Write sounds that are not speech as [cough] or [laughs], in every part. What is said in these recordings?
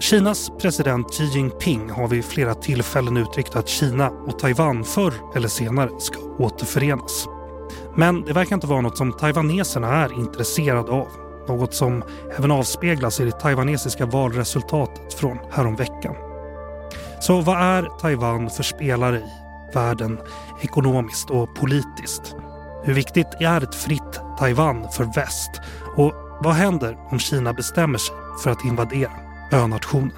Kinas president Xi Jinping har vid flera tillfällen uttryckt att Kina och Taiwan förr eller senare ska återförenas. Men det verkar inte vara något som taiwaneserna är intresserade av. Något som även avspeglas i det taiwanesiska valresultatet från häromveckan. Så vad är Taiwan för spelare i världen ekonomiskt och politiskt? Hur viktigt är ett fritt Taiwan för väst? Och vad händer om Kina bestämmer sig för att invadera önationen?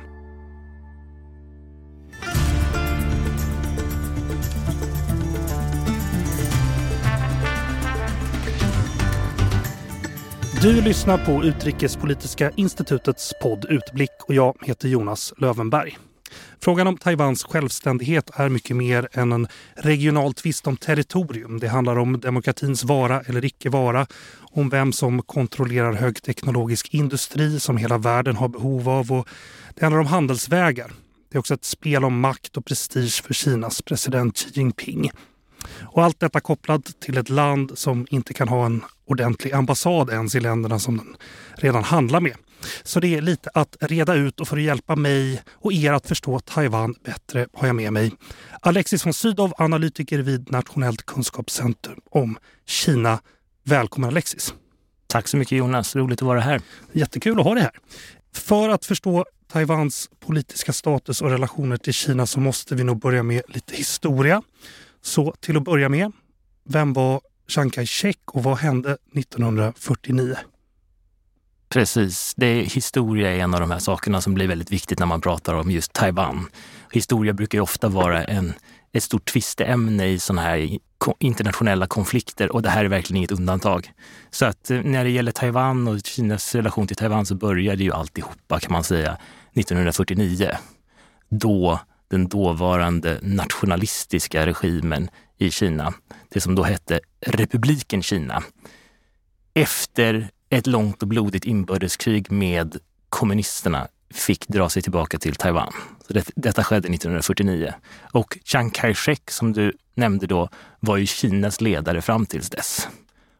Du lyssnar på Utrikespolitiska institutets podd Utblick och jag heter Jonas Lövenberg. Frågan om Taiwans självständighet är mycket mer än en regional tvist om territorium. Det handlar om demokratins vara eller icke vara, om vem som kontrollerar högteknologisk industri som hela världen har behov av och det handlar om handelsvägar. Det är också ett spel om makt och prestige för Kinas president Xi Jinping. Och allt detta kopplat till ett land som inte kan ha en ordentlig ambassad ens i länderna som den redan handlar med. Så det är lite att reda ut och för att hjälpa mig och er att förstå Taiwan bättre har jag med mig Alexis von Sydow, analytiker vid Nationellt kunskapscenter om Kina. Välkommen Alexis! Tack så mycket Jonas, roligt att vara här. Jättekul att ha dig här. För att förstå Taiwans politiska status och relationer till Kina så måste vi nog börja med lite historia. Så till att börja med, vem var Chiang Kai-shek och vad hände 1949? Precis. Det historia är en av de här sakerna som blir väldigt viktigt när man pratar om just Taiwan. Historia brukar ju ofta vara en, ett stort tvisteämne i sådana här internationella konflikter och det här är verkligen inget undantag. Så att eh, när det gäller Taiwan och Kinas relation till Taiwan så började ju alltihopa kan man säga 1949. Då den dåvarande nationalistiska regimen i Kina, det som då hette Republiken Kina, efter ett långt och blodigt inbördeskrig med kommunisterna fick dra sig tillbaka till Taiwan. Så det, detta skedde 1949. Och Chiang Kai-shek, som du nämnde då, var ju Kinas ledare fram tills dess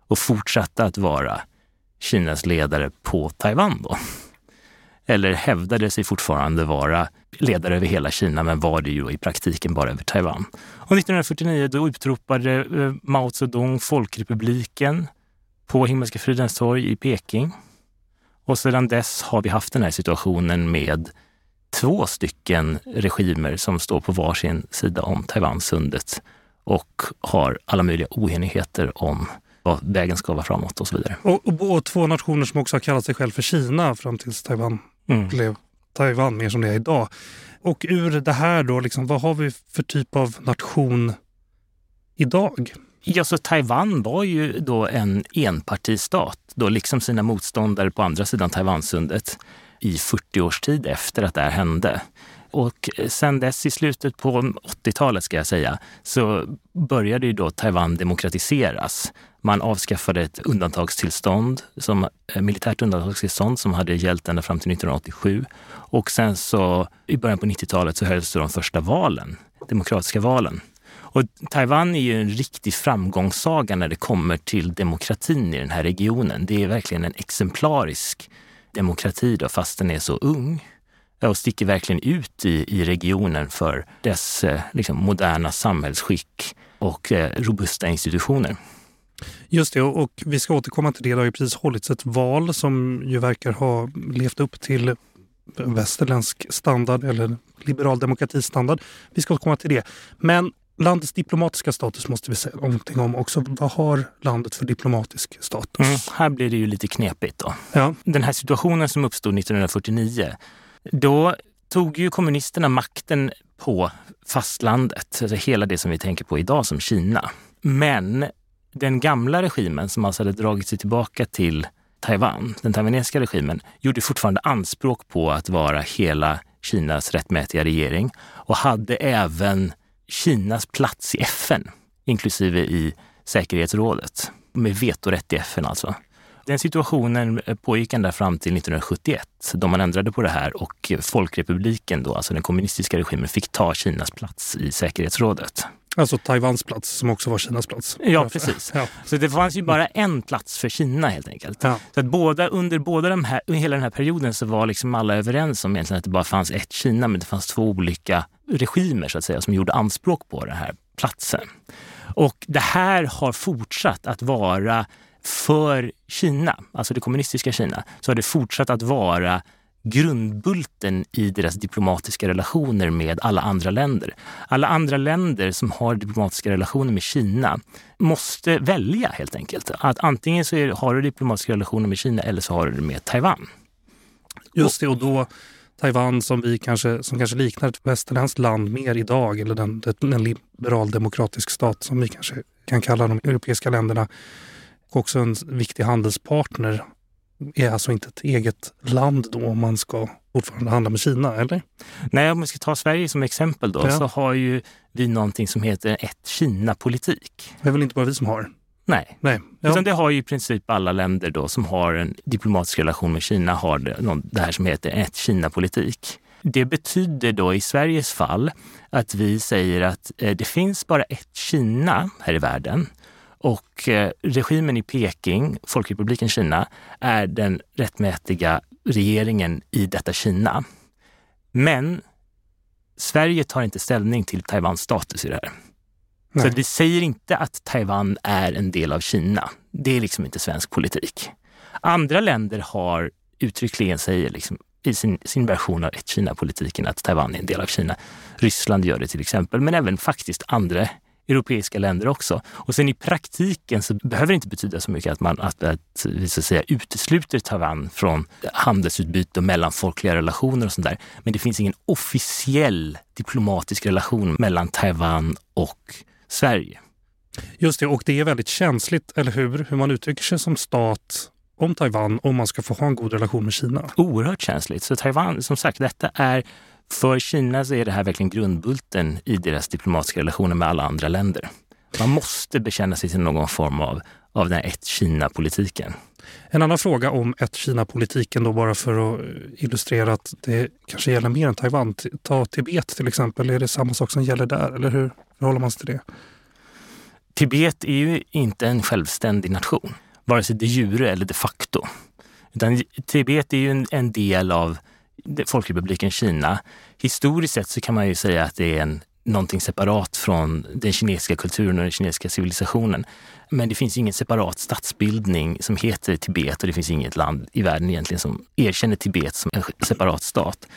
och fortsatte att vara Kinas ledare på Taiwan då. Eller hävdade sig fortfarande vara ledare över hela Kina, men var det ju i praktiken bara över Taiwan. Och 1949 då utropade eh, Mao Zedong Folkrepubliken på Himmelska fridens torg i Peking. Och sedan dess har vi haft den här situationen med två stycken regimer som står på varsin sida om Taiwansundet och har alla möjliga oenigheter om vad vägen ska vara framåt och så vidare. Och, och, och två nationer som också har kallat sig själv för Kina fram tills Taiwan mm. blev Taiwan mer som det är idag. Och ur det här då, liksom, vad har vi för typ av nation idag? Ja, så Taiwan var ju då en enpartistat, då liksom sina motståndare på andra sidan Taiwansundet i 40 års tid efter att det här hände. Och sen dess, i slutet på 80-talet ska jag säga, så började ju då Taiwan demokratiseras. Man avskaffade ett undantagstillstånd, som, eh, militärt undantagstillstånd som hade gällt ända fram till 1987. Och sen så i början på 90-talet så hölls de första valen, demokratiska valen. Och Taiwan är ju en riktig framgångssaga när det kommer till demokratin i den här regionen. Det är verkligen en exemplarisk demokrati då, fast den är så ung eh, och sticker verkligen ut i, i regionen för dess eh, liksom, moderna samhällsskick och eh, robusta institutioner. Just det, och vi ska återkomma till det. Det har ju precis hållits ett val som ju verkar ha levt upp till västerländsk standard eller liberal demokratistandard. Vi ska återkomma till det. Men landets diplomatiska status måste vi säga någonting om också. Vad har landet för diplomatisk status? Mm, här blir det ju lite knepigt. Då. Ja. Den här situationen som uppstod 1949, då tog ju kommunisterna makten på fastlandet, alltså hela det som vi tänker på idag som Kina. Men den gamla regimen som alltså hade dragit sig tillbaka till Taiwan, den taiwanesiska regimen, gjorde fortfarande anspråk på att vara hela Kinas rättmätiga regering och hade även Kinas plats i FN, inklusive i säkerhetsrådet, med vetorätt i FN alltså. Den situationen pågick ända fram till 1971 då man ändrade på det här och Folkrepubliken, då, alltså den kommunistiska regimen, fick ta Kinas plats i säkerhetsrådet. Alltså Taiwans plats som också var Kinas plats. Ja, precis. Ja. Så det fanns ju bara en plats för Kina helt enkelt. Ja. Så att båda, under båda de här, hela den här perioden så var liksom alla överens om egentligen att det bara fanns ett Kina, men det fanns två olika regimer så att säga som gjorde anspråk på den här platsen. Och det här har fortsatt att vara för Kina, alltså det kommunistiska Kina, så har det fortsatt att vara grundbulten i deras diplomatiska relationer med alla andra länder. Alla andra länder som har diplomatiska relationer med Kina måste välja helt enkelt. Att antingen så har du diplomatiska relationer med Kina eller så har du det med Taiwan. Just det, och då Taiwan som, vi kanske, som kanske liknar ett västerländskt land mer idag, eller den, den liberal demokratisk stat som vi kanske kan kalla de europeiska länderna. Och också en viktig handelspartner är alltså inte ett eget land då om man ska fortfarande handla med Kina, eller? Nej, om vi ska ta Sverige som exempel då, ja. så har ju vi någonting som heter ett Kina-politik. Det är väl inte bara vi som har? Nej, Nej. Ja. Utan det har ju i princip alla länder då som har en diplomatisk relation med Kina har det, det här som heter ett Kina-politik. Det betyder då i Sveriges fall att vi säger att eh, det finns bara ett Kina här i världen och eh, regimen i Peking, Folkrepubliken Kina, är den rättmätiga regeringen i detta Kina. Men Sverige tar inte ställning till Taiwans status i det här. Nej. Så vi säger inte att Taiwan är en del av Kina. Det är liksom inte svensk politik. Andra länder har uttryckligen säger liksom, i sin, sin version av ett Kina-politiken att Taiwan är en del av Kina. Ryssland gör det till exempel, men även faktiskt andra europeiska länder också. Och sen i praktiken så behöver det inte betyda så mycket att man att, att, vi så att säga, utesluter Taiwan från handelsutbyte och mellanfolkliga relationer och sånt där. Men det finns ingen officiell diplomatisk relation mellan Taiwan och Sverige. Just det, och det är väldigt känsligt, eller hur? Hur man uttrycker sig som stat om Taiwan om man ska få ha en god relation med Kina. Oerhört känsligt. Så Taiwan, som sagt, detta är för Kina så är det här verkligen grundbulten i deras diplomatiska relationer med alla andra länder. Man måste bekänna sig till någon form av, av den här ett-Kina-politiken. En annan fråga om ett-Kina-politiken då bara för att illustrera att det kanske gäller mer än Taiwan. Ta Tibet till exempel, är det samma sak som gäller där eller hur förhåller man sig till det? Tibet är ju inte en självständig nation, vare sig de jure eller de facto. Utan Tibet är ju en, en del av Folkrepubliken Kina. Historiskt sett så kan man ju säga att det är en, någonting separat från den kinesiska kulturen och den kinesiska civilisationen. Men det finns ingen separat statsbildning som heter Tibet och det finns inget land i världen egentligen som erkänner Tibet som en separat stat.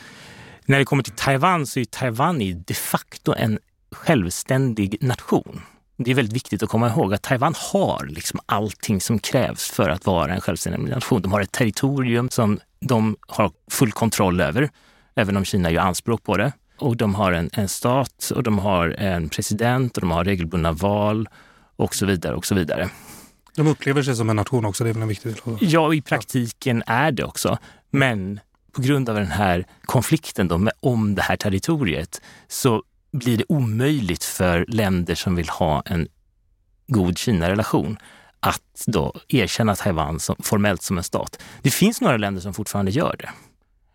När det kommer till Taiwan så är Taiwan de facto en självständig nation. Det är väldigt viktigt att komma ihåg att Taiwan har liksom allting som krävs för att vara en självständig nation. De har ett territorium som de har full kontroll över, även om Kina gör anspråk på det. Och de har en, en stat och de har en president och de har regelbundna val och så vidare och så vidare. De upplever sig som en nation också, det är väl en viktig del? Ja, i praktiken är det också. Men på grund av den här konflikten då med, om det här territoriet så blir det omöjligt för länder som vill ha en god Kina-relation att då erkänna Taiwan som, formellt som en stat. Det finns några länder som fortfarande gör det.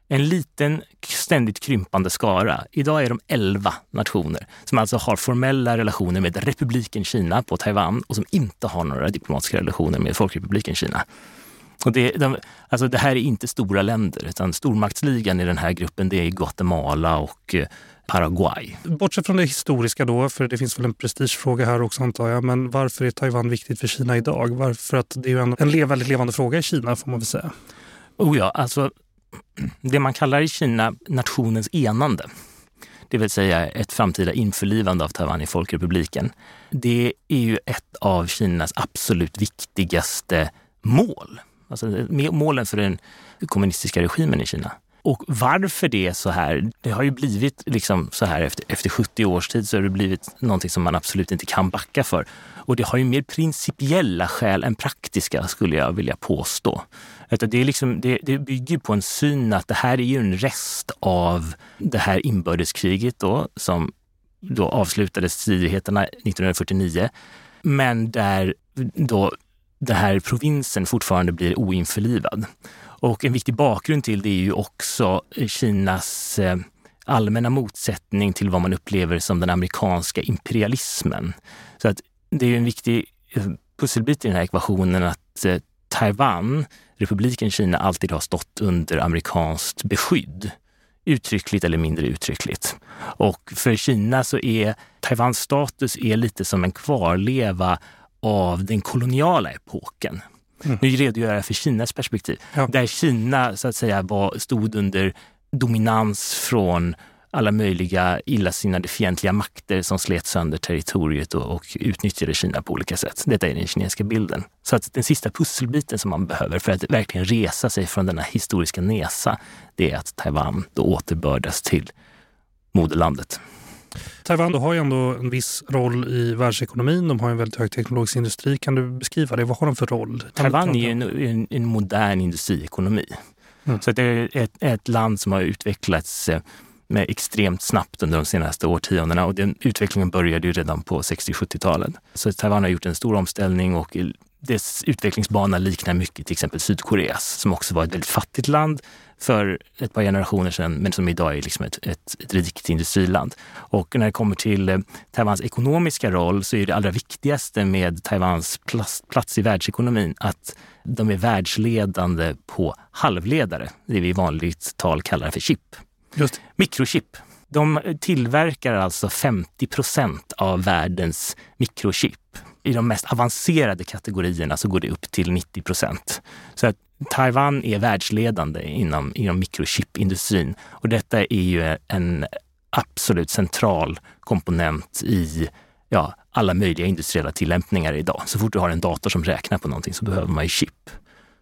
En liten, ständigt krympande skara. Idag är de elva nationer som alltså har formella relationer med republiken Kina på Taiwan och som inte har några diplomatiska relationer med Folkrepubliken Kina. Och det, de, alltså det här är inte stora länder, utan stormaktsligan i den här gruppen det är Guatemala och eh, Paraguay. Bortsett från det historiska då, för det finns väl en prestigefråga här också antar jag, men varför är Taiwan viktigt för Kina idag? Varför att det är ju en, en väldigt levande fråga i Kina får man väl säga. Oh ja, alltså det man kallar i Kina nationens enande, det vill säga ett framtida införlivande av Taiwan i Folkrepubliken. Det är ju ett av Kinas absolut viktigaste mål. Alltså målen för den kommunistiska regimen i Kina. Och varför det är så här, det har ju blivit liksom så här efter, efter 70 års tid så har det blivit någonting som man absolut inte kan backa för. Och det har ju mer principiella skäl än praktiska skulle jag vilja påstå. Det, är liksom, det, det bygger på en syn att det här är ju en rest av det här inbördeskriget då, som då avslutade stridigheterna 1949. Men där då den här provinsen fortfarande blir oinförlivad. Och en viktig bakgrund till det är ju också eh, Kinas eh, allmänna motsättning till vad man upplever som den amerikanska imperialismen. Så att det är en viktig eh, pusselbit i den här ekvationen att Taiwan, republiken Kina, alltid har stått under amerikanskt beskydd. Uttryckligt eller mindre uttryckligt. Och för Kina så är Taiwans status är lite som en kvarleva av den koloniala epoken. Mm. Nu redogör jag för Kinas perspektiv. Ja. Där Kina så att säga var, stod under dominans från alla möjliga illasinnade fientliga makter som slet sönder territoriet och, och utnyttjade Kina på olika sätt. Detta är den kinesiska bilden. Så att den sista pusselbiten som man behöver för att verkligen resa sig från denna historiska nesa, det är att Taiwan då återbördas till moderlandet. Taiwan har ju ändå en viss roll i världsekonomin. De har en väldigt hög teknologisk industri. Kan du beskriva det? Vad har de för roll? Taiwan är ju en, en, en modern industriekonomi. Mm. Så det är ett, ett, land som har utvecklats eh, med extremt snabbt under de senaste årtiondena och den utvecklingen började ju redan på 60-70-talet. Så Taiwan har gjort en stor omställning och dess utvecklingsbana liknar mycket till exempel Sydkoreas som också var ett väldigt fattigt land för ett par generationer sedan men som idag är liksom ett, ett, ett rikt industriland. Och när det kommer till eh, Taiwans ekonomiska roll så är det allra viktigaste med Taiwans plats, plats i världsekonomin att de är världsledande på halvledare, det vi i vanligt tal kallar för chip. Just. Mikrochip. De tillverkar alltså 50 procent av världens mikrochip. I de mest avancerade kategorierna så går det upp till 90 procent. Så att Taiwan är världsledande inom, inom mikrochipindustrin och detta är ju en absolut central komponent i ja, alla möjliga industriella tillämpningar idag. Så fort du har en dator som räknar på någonting så behöver man ju chip.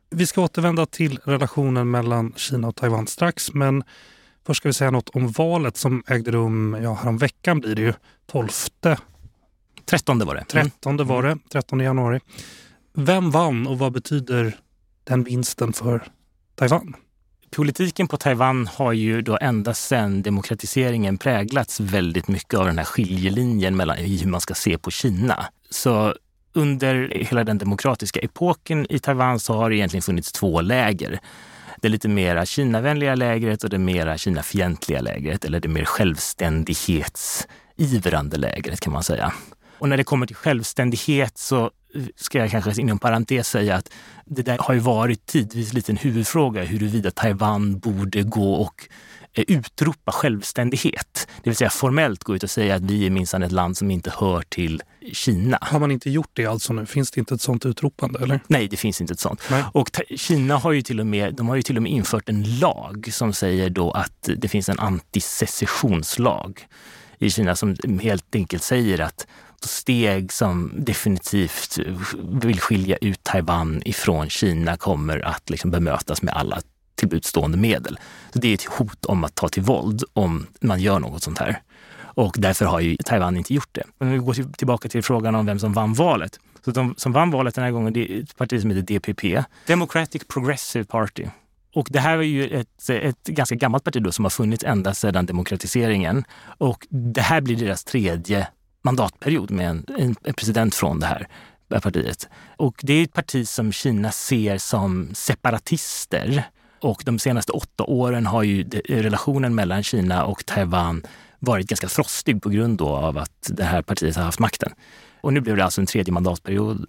Vi ska återvända till relationen mellan Kina och Taiwan strax, men Först ska vi säga något om valet som ägde rum ja, häromveckan blir det ju. 12. 13 var det. 13 mm. var det, 13 januari. Vem vann och vad betyder den vinsten för Taiwan? Politiken på Taiwan har ju då ända sedan demokratiseringen präglats väldigt mycket av den här skiljelinjen mellan hur man ska se på Kina. Så under hela den demokratiska epoken i Taiwan så har det egentligen funnits två läger det lite mera Kinavänliga lägret och det mera Kinafientliga lägret eller det mer självständighetsivrande lägret kan man säga. Och när det kommer till självständighet så ska jag kanske inom parentes säga att det där har ju varit tidvis lite en huvudfråga huruvida Taiwan borde gå och Eh, utropa självständighet. Det vill säga formellt gå ut och säga att vi är minsann ett land som inte hör till Kina. Har man inte gjort det alltså nu? Finns det inte ett sånt utropande? Eller? Nej, det finns inte ett sånt. Nej. Och Kina har ju, till och med, de har ju till och med infört en lag som säger då att det finns en antisecessionslag i Kina som helt enkelt säger att steg som definitivt vill skilja ut Taiwan ifrån Kina kommer att liksom bemötas med alla tillbudstående medel. Så det är ett hot om att ta till våld om man gör något sånt här. Och därför har ju Taiwan inte gjort det. Men vi går tillbaka till frågan om vem som vann valet. Så de som vann valet den här gången det är ett parti som heter DPP, Democratic Progressive Party. Och det här är ju ett, ett ganska gammalt parti då, som har funnits ända sedan demokratiseringen. Och det här blir deras tredje mandatperiod med en, en president från det här partiet. Och det är ett parti som Kina ser som separatister och de senaste åtta åren har ju relationen mellan Kina och Taiwan varit ganska frostig på grund av att det här partiet har haft makten. Och nu blev det alltså en tredje mandatperiod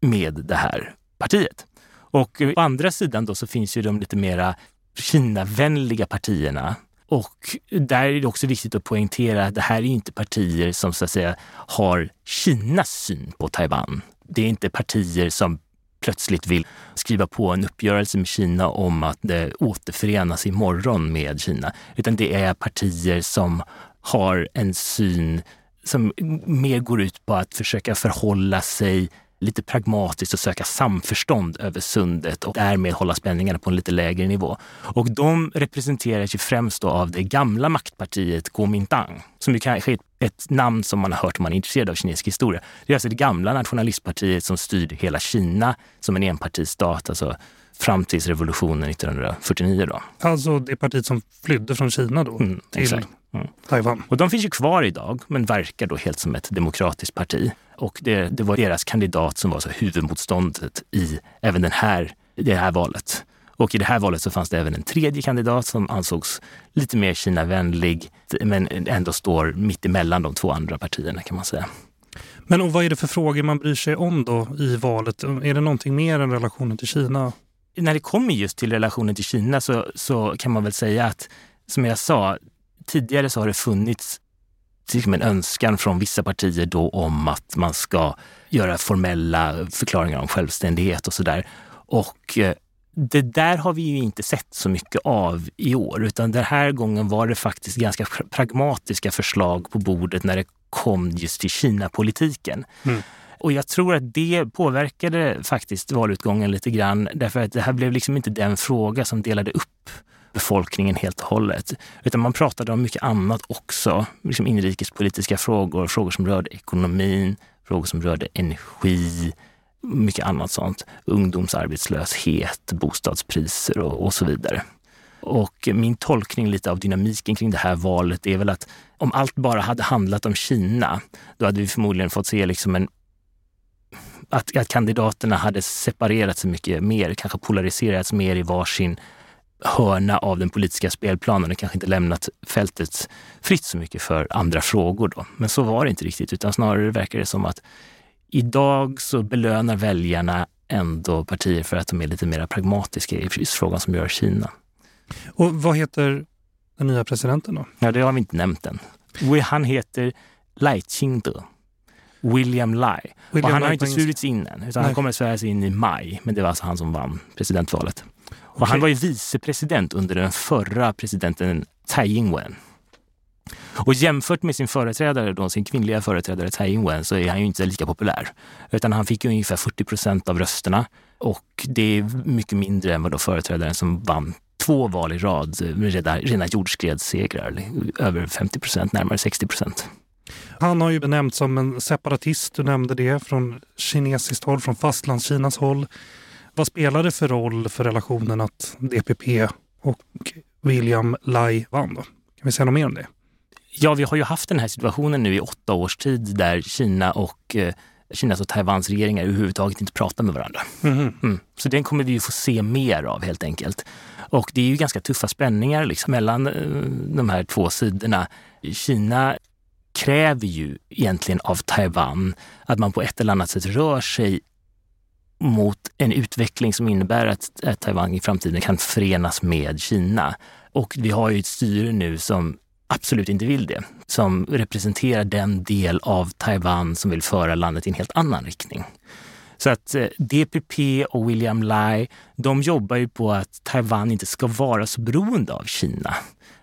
med det här partiet. Och på andra sidan då så finns ju de lite mera Kinavänliga partierna. Och där är det också viktigt att poängtera att det här är inte partier som så att säga har Kinas syn på Taiwan. Det är inte partier som plötsligt vill skriva på en uppgörelse med Kina om att det återförenas imorgon med Kina. Utan det är partier som har en syn som mer går ut på att försöka förhålla sig lite pragmatiskt och söka samförstånd över sundet och därmed hålla spänningarna på en lite lägre nivå. Och de representeras ju främst av det gamla maktpartiet Kuomintang, som ju kanske är ett namn som man har hört om man är intresserad av kinesisk historia. Det är alltså det gamla nationalistpartiet som styrde hela Kina som en enpartistat, alltså fram till revolutionen 1949. Då. Alltså det partiet som flydde från Kina då mm, till mm. Taiwan. Och de finns ju kvar idag, men verkar då helt som ett demokratiskt parti. Och det, det var deras kandidat som var så huvudmotståndet i även den här, det här valet. Och i det här valet så fanns det även en tredje kandidat som ansågs lite mer Kina-vänlig, men ändå står mitt emellan de två andra partierna kan man säga. Men och vad är det för frågor man bryr sig om då i valet? Är det någonting mer än relationen till Kina? När det kommer just till relationen till Kina så, så kan man väl säga att, som jag sa, tidigare så har det funnits liksom en önskan från vissa partier då om att man ska göra formella förklaringar om självständighet och sådär. Och eh, det där har vi ju inte sett så mycket av i år, utan den här gången var det faktiskt ganska pragmatiska förslag på bordet när det kom just till Kina-politiken. Mm. Och jag tror att det påverkade faktiskt valutgången lite grann därför att det här blev liksom inte den fråga som delade upp befolkningen helt och hållet. Utan man pratade om mycket annat också. Liksom inrikespolitiska frågor, frågor som rörde ekonomin, frågor som rörde energi, mycket annat sånt. Ungdomsarbetslöshet, bostadspriser och, och så vidare. Och min tolkning lite av dynamiken kring det här valet är väl att om allt bara hade handlat om Kina, då hade vi förmodligen fått se liksom en att, att kandidaterna hade separerat sig mycket mer, kanske polariserats mer i varsin hörna av den politiska spelplanen och kanske inte lämnat fältet fritt så mycket för andra frågor. Då. Men så var det inte riktigt, utan snarare verkar det som att idag så belönar väljarna ändå partier för att de är lite mer pragmatiska i frågan som rör Kina. Och vad heter den nya presidenten då? Ja, det har vi inte nämnt än. Han heter Lai Ching-te. William Lai. William och han har inte svurits in än, utan Nej. han kommer att sväras in i maj. Men det var alltså han som vann presidentvalet. Och han var ju vicepresident under den förra presidenten Tsai Ing-wen. Och jämfört med sin företrädare, då, sin kvinnliga företrädare Tsai Ing-wen, så är han ju inte lika populär. Utan han fick ju ungefär 40 procent av rösterna och det är mycket mindre än vad då företrädaren som vann två val i rad, rena, rena jordskredssegrar, över 50 procent, närmare 60 procent. Han har ju benämnts som en separatist, du nämnde det, från kinesiskt håll, från fastlandskinas håll. Vad spelar det för roll för relationen att DPP och William Lai vann? Då? Kan vi säga något mer om det? Ja, vi har ju haft den här situationen nu i åtta års tid där Kina och eh, Kinas och Taiwans regeringar överhuvudtaget inte pratar med varandra. Mm. Mm. Så den kommer vi ju få se mer av helt enkelt. Och det är ju ganska tuffa spänningar liksom mellan eh, de här två sidorna. Kina kräver ju egentligen av Taiwan att man på ett eller annat sätt rör sig mot en utveckling som innebär att, att Taiwan i framtiden kan förenas med Kina. Och vi har ju ett styre nu som absolut inte vill det, som representerar den del av Taiwan som vill föra landet i en helt annan riktning. Så att eh, DPP och William Lai, de jobbar ju på att Taiwan inte ska vara så beroende av Kina,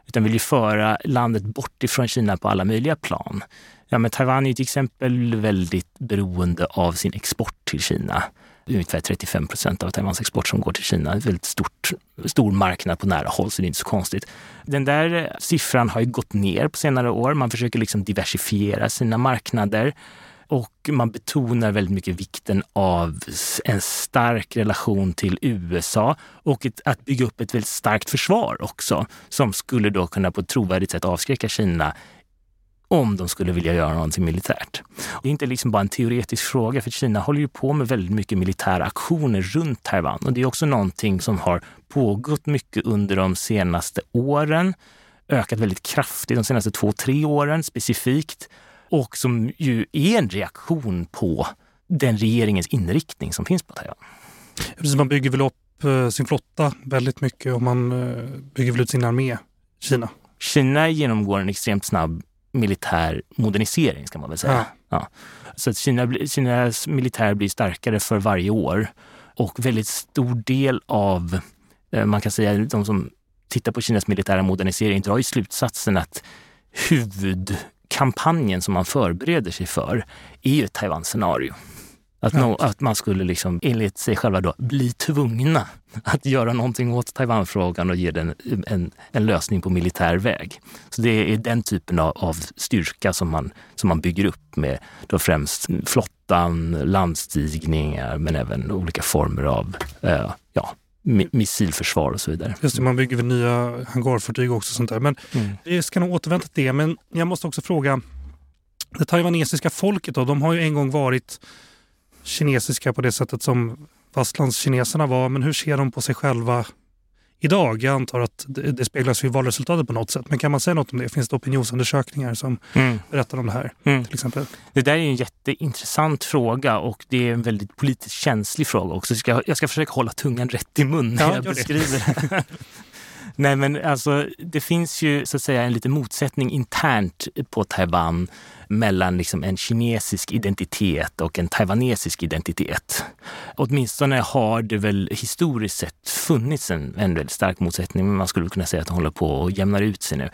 utan vill ju föra landet bort ifrån Kina på alla möjliga plan. Ja, men Taiwan är till exempel väldigt beroende av sin export till Kina ungefär 35 procent av Taiwans export som går till Kina. En väldigt stort, stor marknad på nära håll, så det är inte så konstigt. Den där eh, siffran har ju gått ner på senare år. Man försöker liksom diversifiera sina marknader och man betonar väldigt mycket vikten av en stark relation till USA och ett, att bygga upp ett väldigt starkt försvar också som skulle då kunna på ett trovärdigt sätt avskräcka Kina om de skulle vilja göra någonting militärt. Det är inte liksom bara en teoretisk fråga, för Kina håller ju på med väldigt mycket militära aktioner runt Taiwan. Och det är också någonting som har pågått mycket under de senaste åren, ökat väldigt kraftigt de senaste två, tre åren specifikt och som ju är en reaktion på den regeringens inriktning som finns på Taiwan. Precis, man bygger väl upp eh, sin flotta väldigt mycket och man eh, bygger väl ut sin armé, Kina? Kina genomgår en extremt snabb militär modernisering, ska man väl säga. Ja. Så att Kina, Kinas militär blir starkare för varje år och väldigt stor del av, eh, man kan säga de som tittar på Kinas militära modernisering drar ju slutsatsen att huvudkampanjen som man förbereder sig för är ju ett Taiwan-scenario. Att, no, att man skulle liksom, enligt sig själva då, bli tvungna att göra någonting åt Taiwanfrågan och ge den en, en lösning på militär väg. Så det är den typen av, av styrka som man, som man bygger upp med då främst flottan, landstigningar men även olika former av eh, ja, missilförsvar och så vidare. Just det, man bygger väl nya hangarfartyg också. Sånt där. Men mm. Jag ska nog återvända till det, men jag måste också fråga. Det taiwanesiska folket då, de har ju en gång varit kinesiska på det sättet som fastlandskineserna var. Men hur ser de på sig själva idag. Jag antar att det, det speglas i valresultatet på något sätt. Men kan man säga något om det? Finns det opinionsundersökningar som mm. berättar om det här? Mm. till exempel? Det där är en jätteintressant fråga och det är en väldigt politiskt känslig fråga också. Jag ska, jag ska försöka hålla tungan rätt i mun när ja, jag beskriver det. [laughs] Nej men alltså det finns ju så att säga en liten motsättning internt på Taiwan mellan liksom en kinesisk identitet och en taiwanesisk identitet. Åtminstone har det väl historiskt sett funnits en, en väldigt stark motsättning, men man skulle kunna säga att den håller på att jämna ut sig nu.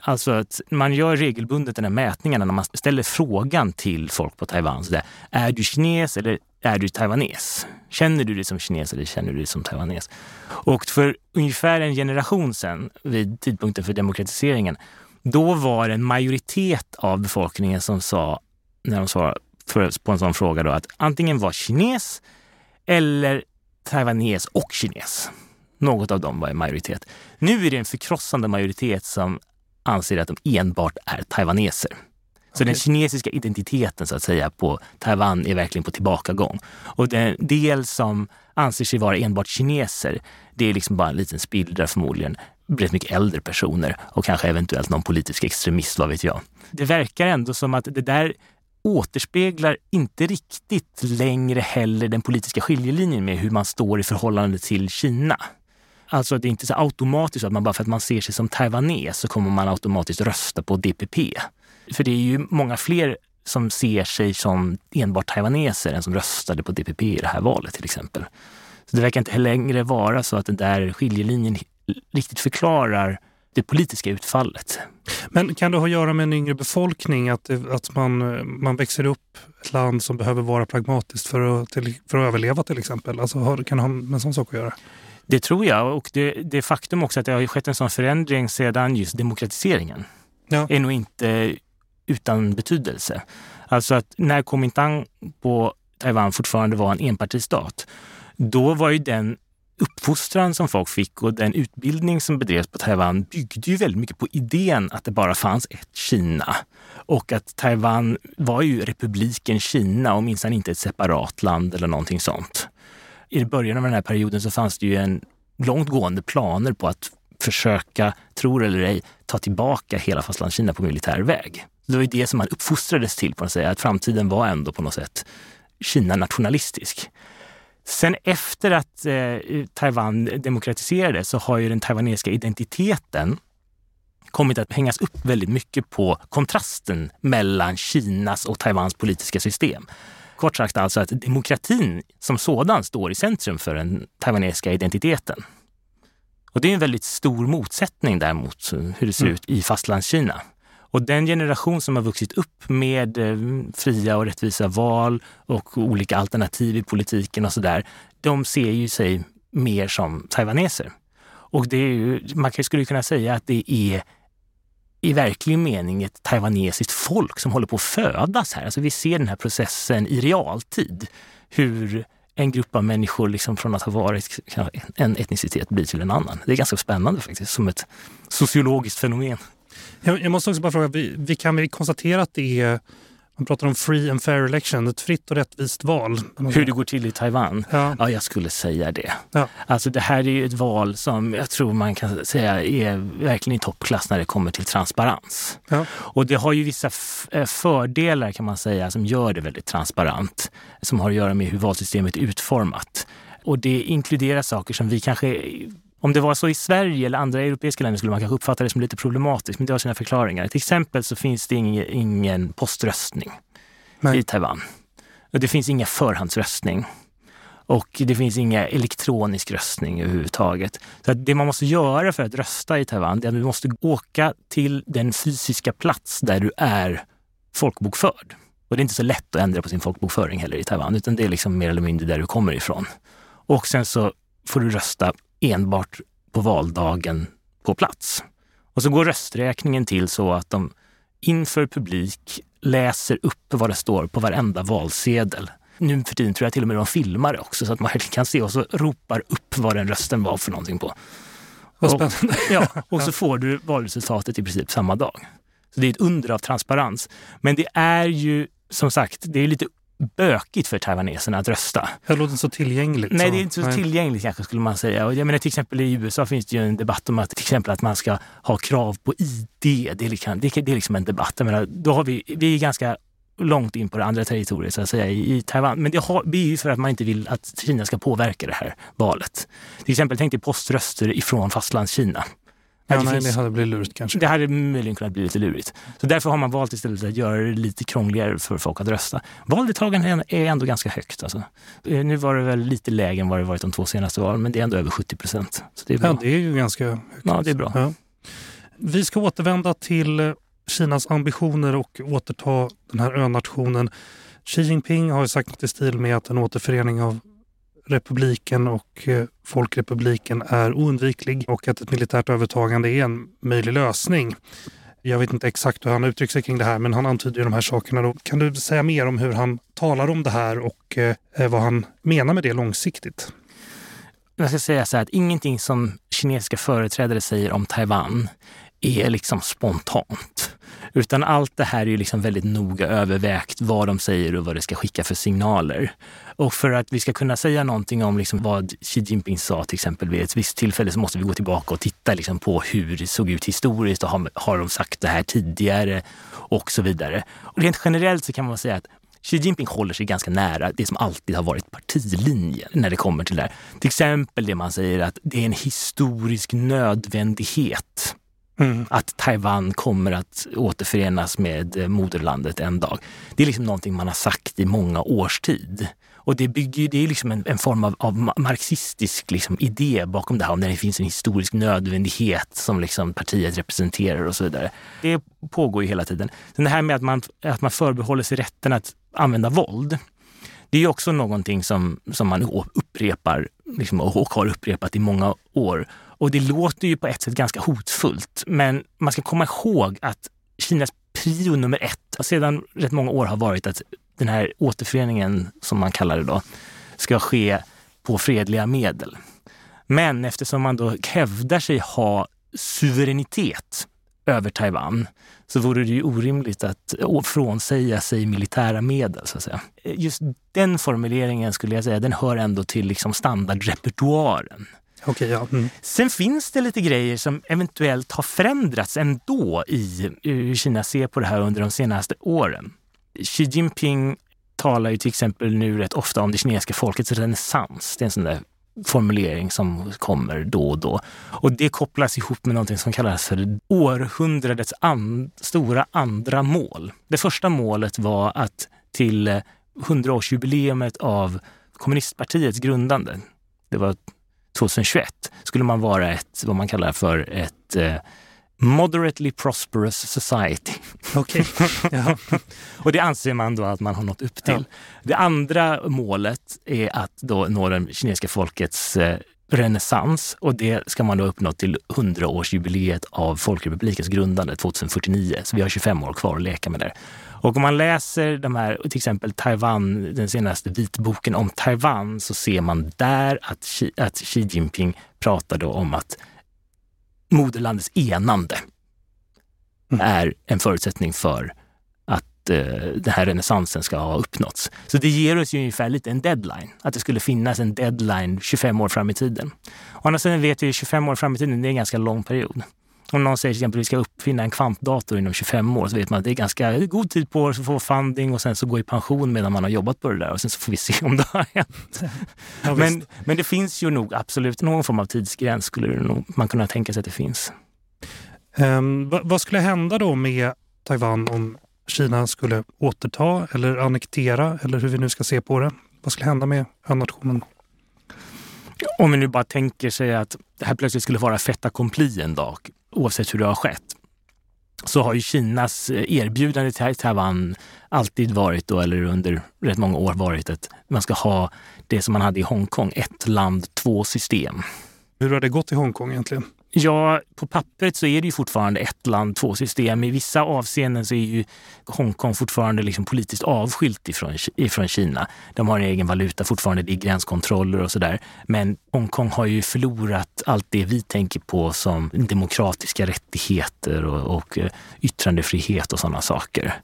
Alltså att man gör regelbundet den här mätningarna när man ställer frågan till folk på Taiwan. Så där, är du kines eller är du taiwanes? Känner du dig som kines eller känner du dig som taiwanes? Och för ungefär en generation sedan, vid tidpunkten för demokratiseringen, då var det en majoritet av befolkningen som sa, när de svarade på en sån fråga, då, att antingen var kines eller taiwanes och kines. Något av dem var i majoritet. Nu är det en förkrossande majoritet som anser att de enbart är taiwaneser. Så den kinesiska identiteten så att säga på Taiwan är verkligen på tillbakagång. Och den del som anser sig vara enbart kineser, det är liksom bara en liten spillra förmodligen. Rätt mycket äldre personer och kanske eventuellt någon politisk extremist, vad vet jag. Det verkar ändå som att det där återspeglar inte riktigt längre heller den politiska skiljelinjen med hur man står i förhållande till Kina. Alltså det är inte så automatiskt att man bara för att man ser sig som taiwanes så kommer man automatiskt rösta på DPP. För det är ju många fler som ser sig som enbart taiwaneser än som röstade på DPP i det här valet till exempel. Så det verkar inte längre vara så att den där skiljelinjen riktigt förklarar det politiska utfallet. Men kan det ha att göra med en yngre befolkning? Att, att man, man växer upp ett land som behöver vara pragmatiskt för att, till, för att överleva till exempel? Alltså, kan det ha med en sån sak att göra? Det tror jag och det, det faktum också att det har skett en sån förändring sedan just demokratiseringen ja. är nog inte utan betydelse. Alltså att när Kuomintang på Taiwan fortfarande var en enpartistat, då var ju den uppfostran som folk fick och den utbildning som bedrevs på Taiwan byggde ju väldigt mycket på idén att det bara fanns ett Kina. Och att Taiwan var ju republiken Kina och minsann inte ett separat land eller någonting sånt. I början av den här perioden så fanns det ju en långtgående planer på att försöka, tror eller ej, ta tillbaka hela Fastlandskina på militär väg. Det var ju det som man uppfostrades till på något sätt, att framtiden var ändå på något sätt Kina nationalistisk. Sen efter att eh, Taiwan demokratiserades så har ju den taiwanesiska identiteten kommit att hängas upp väldigt mycket på kontrasten mellan Kinas och Taiwans politiska system. Kort sagt alltså att demokratin som sådan står i centrum för den taiwanesiska identiteten. Och det är en väldigt stor motsättning däremot hur det ser mm. ut i fastlandskina. Och den generation som har vuxit upp med eh, fria och rättvisa val och olika alternativ i politiken och sådär, de ser ju sig mer som taiwaneser. Och det är ju, man skulle kunna säga att det är i verklig mening ett taiwanesiskt folk som håller på att födas här. Alltså vi ser den här processen i realtid. Hur en grupp av människor liksom från att ha varit en etnicitet blir till en annan. Det är ganska spännande faktiskt, som ett sociologiskt fenomen. Jag, jag måste också bara fråga, vi, vi kan vi konstatera att det är man pratar om free and fair election, ett fritt och rättvist val. Hur det går till i Taiwan? Ja, ja jag skulle säga det. Ja. Alltså det här är ju ett val som jag tror man kan säga är verkligen i toppklass när det kommer till transparens. Ja. Och det har ju vissa eh, fördelar kan man säga som gör det väldigt transparent. Som har att göra med hur valsystemet är utformat. Och det inkluderar saker som vi kanske om det var så i Sverige eller andra europeiska länder skulle man kanske uppfatta det som lite problematiskt, men det har sina förklaringar. Till exempel så finns det ingen, ingen poströstning Nej. i Taiwan. Det finns ingen förhandsröstning. Och det finns inga elektronisk röstning överhuvudtaget. Så det man måste göra för att rösta i Taiwan, det är att du måste åka till den fysiska plats där du är folkbokförd. Och det är inte så lätt att ändra på sin folkbokföring heller i Taiwan, utan det är liksom mer eller mindre där du kommer ifrån. Och sen så får du rösta enbart på valdagen på plats. Och så går rösträkningen till så att de inför publik läser upp vad det står på varenda valsedel. Nu för tiden tror jag till och med de filmar det också så att man kan se och så ropar upp vad den rösten var för någonting på. Vad spännande. Och, [laughs] ja, [laughs] och så får du valresultatet i princip samma dag. Så det är ett under av transparens. Men det är ju som sagt, det är lite bökigt för taiwaneserna att rösta. Det låter inte så tillgängligt. Nej, så. det är inte så Nej. tillgängligt kanske skulle man säga. Och jag menar, till exempel i USA finns det ju en debatt om att, till exempel att man ska ha krav på ID. Det är liksom, det är, det är liksom en debatt. Jag menar, då har vi, vi är ganska långt in på det andra territoriet så att säga i, Taiwan. Men det, har, det är ju för att man inte vill att Kina ska påverka det här valet. Till exempel tänk dig poströster ifrån fastlandskina. Ja, det nej, finns- det hade blivit lurigt kanske. det hade möjligen kunnat bli lite lurigt. Så därför har man valt istället att göra det lite krångligare för folk att rösta. Valdeltagandet är ändå ganska högt. Alltså. Eh, Nu var det väl lite lägre än vad det varit de två senaste valen, men det är ändå över 70 procent. Så det är bra. Ja, det är ju ganska högt. Ja, det är bra. Ja. Vi ska återvända till eh, Kinas ambitioner och återta den här önationen. Xi Jinping har ju sagt något i stil med att en återförening av republiken och eh, folkrepubliken är oundviklig och att ett militärt övertagande är en möjlig lösning. Jag vet inte exakt hur han uttrycker sig kring det här men han antyder ju de här sakerna. Då. Kan du säga mer om hur han talar om det här och eh, eh, vad han menar med det långsiktigt? Jag ska säga så här att ingenting som kinesiska företrädare säger om Taiwan är liksom spontant. Utan allt det här är ju liksom väldigt noga övervägt vad de säger och vad det ska skicka för signaler. Och för att vi ska kunna säga någonting om liksom vad Xi Jinping sa till exempel vid ett visst tillfälle så måste vi gå tillbaka och titta liksom på hur det såg ut historiskt och har, har de sagt det här tidigare och så vidare. Och rent generellt så kan man säga att Xi Jinping håller sig ganska nära det som alltid har varit partilinjen när det kommer till det här. Till exempel det man säger att det är en historisk nödvändighet Mm. att Taiwan kommer att återförenas med eh, moderlandet en dag. Det är liksom någonting man har sagt i många års tid. Och det, bygger, det är liksom en, en form av, av marxistisk liksom idé bakom det här, om när det finns en historisk nödvändighet som liksom partiet representerar och så vidare. Det pågår ju hela tiden. Sen det här med att man, att man förbehåller sig rätten att använda våld, det är också någonting som, som man upprepar liksom, och har upprepat i många år. Och det låter ju på ett sätt ganska hotfullt, men man ska komma ihåg att Kinas prio nummer ett sedan rätt många år har varit att den här återföreningen, som man kallar det då, ska ske på fredliga medel. Men eftersom man då hävdar sig ha suveränitet över Taiwan så vore det ju orimligt att frånsäga sig militära medel. Så att säga. Just den formuleringen skulle jag säga, den hör ändå till liksom standardrepertoaren. Okay, ja. Mm. Sen finns det lite grejer som eventuellt har förändrats ändå i eh, hur Kina ser på det här under de senaste åren. Xi Jinping talar ju till exempel nu rätt ofta om det kinesiska folkets renässans. Det är en sån där formulering som kommer då och då. Och det kopplas ihop med någonting som kallas för århundradets an- stora andra mål. Det första målet var att till eh, 100-årsjubileumet av kommunistpartiets grundande, det var 2021 skulle man vara ett, vad man kallar för ett eh, moderately prosperous society. [laughs] Okej. ja. [laughs] Och det anser man då att man har nått upp till. Det andra målet är att då nå det kinesiska folkets eh, renässans och det ska man då uppnå till 100-årsjubileet av Folkrepublikens grundande 2049. Så vi har 25 år kvar att leka med där. Och om man läser de här, till exempel Taiwan, den senaste vitboken om Taiwan, så ser man där att Xi, att Xi Jinping pratar då om att moderlandets enande Mm. är en förutsättning för att eh, den här renässansen ska ha uppnåtts. Så det ger oss ju ungefär lite en deadline, att det skulle finnas en deadline 25 år fram i tiden. Å andra sidan vet vi 25 år fram i tiden, det är en ganska lång period. Om någon säger till exempel att vi ska uppfinna en kvantdator inom 25 år så vet man att det är ganska god tid på sig att få funding och sen så gå i pension medan man har jobbat på det där och sen så får vi se om det har hänt. [laughs] Ja. Men, men det finns ju nog absolut någon form av tidsgräns skulle nog, man kunna tänka sig att det finns. Ehm, vad, skulle hända då med Taiwan om Kina skulle återta eller annektera eller hur vi nu ska se på det? Vad skulle hända med önationen? Om vi nu bara tänker sig att det här plötsligt skulle vara fait accompli en dag, oavsett hur det har skett, så har ju Kinas eh, erbjudande till Taiwan alltid varit, då, eller under rätt många år varit, att man ska ha det som man hade i Hongkong, ett land, två system. Hur har det gått i Hongkong egentligen? Ja, på pappret så är det ju fortfarande ett land, två system. I vissa avseenden så är ju Hongkong fortfarande liksom politiskt avskilt ifrån, ifrån Kina. De har en egen valuta fortfarande, det är gränskontroller och sådär. Men Hongkong har ju förlorat allt det vi tänker på som demokratiska rättigheter och, och eh, yttrandefrihet och sådana saker.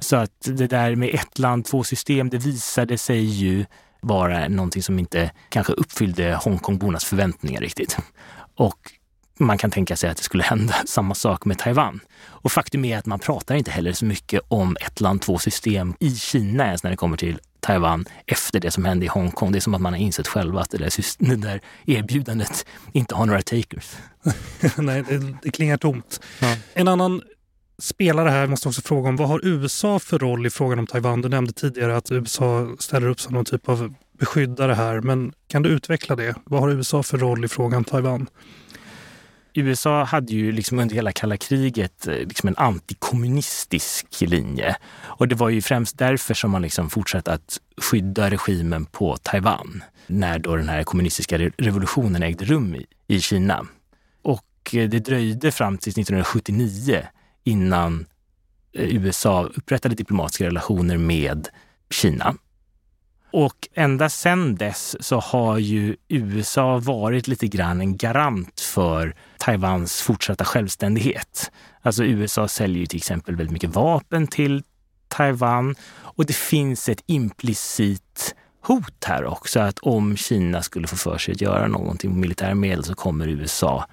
Så att det där med ett land, två system, det visade sig ju vara någonting som inte kanske uppfyllde Hongkongbornas förväntningar riktigt. Och man kan tänka sig att det skulle hända [laughs] samma sak med Taiwan. Och faktum är att man pratar inte heller så mycket om ett land, två system i Kina ens när det kommer till Taiwan efter det som hände i Hongkong. Det är som att man har insett själva att det där, [laughs] det där erbjudandet inte har några takers. [laughs] Nej, det, klingar tomt. Ja. En annan spelare här måste också fråga om vad har USA för roll i frågan om Taiwan? Du nämnde tidigare att USA ställer upp som någon typ av beskyddare här, men kan du utveckla det? Vad har USA för roll i frågan Taiwan? USA hade ju liksom under hela kalla kriget eh, liksom en antikommunistisk linje. Och det var ju främst därför som man liksom fortsatte att skydda regimen på Taiwan när då den här kommunistiska revolutionen ägde rum i, i Kina. Och eh, det dröjde fram till 1979 innan eh, USA upprättade diplomatiska relationer med Kina. Och ända sedan dess så har ju USA varit lite grann en garant för Taiwans fortsatta självständighet. Alltså USA säljer ju till exempel väldigt mycket vapen till Taiwan och det finns ett implicit hot här också att om Kina skulle få för sig att göra någonting med militära medel så kommer USA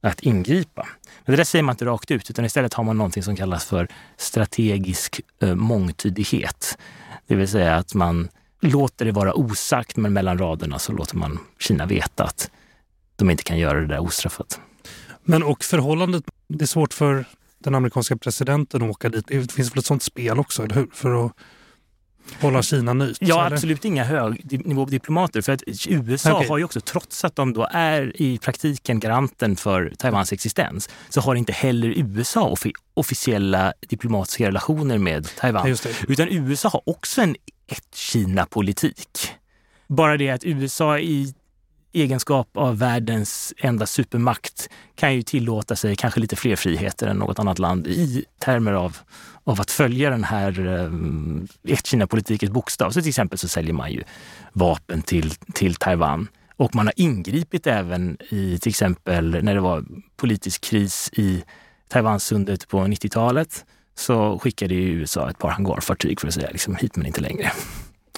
att ingripa. Men det där säger man inte rakt ut utan istället har man någonting som kallas för strategisk eh, mångtydighet. Det vill säga att man låter det vara osagt men mellan raderna så låter man Kina veta att de inte kan göra det där ostraffat. Men och förhållandet, det är svårt för den amerikanska presidenten att åka dit. Det finns väl ett sånt spel också, eller hur? För att hålla Kina nöjt? Ja, absolut inga högnivådiplomater. För att USA okay. har ju också, trots att de då är i praktiken garanten för Taiwans existens, så har inte heller USA offi officiella diplomatiska relationer med Taiwan. Utan USA har också en ett-Kina-politik. Bara det att USA i egenskap av världens enda supermakt kan ju tillåta sig kanske lite fler friheter än något annat land i termer av, av att följa den här eh, um, ett-Kina-politikens bokstav. Så till exempel så säljer man ju vapen till, till Taiwan. Och man har ingripit även i till exempel när det var politisk kris i Taiwansundet på 90-talet så skickade ju USA ett par hangarfartyg för att säga liksom, hit men inte längre.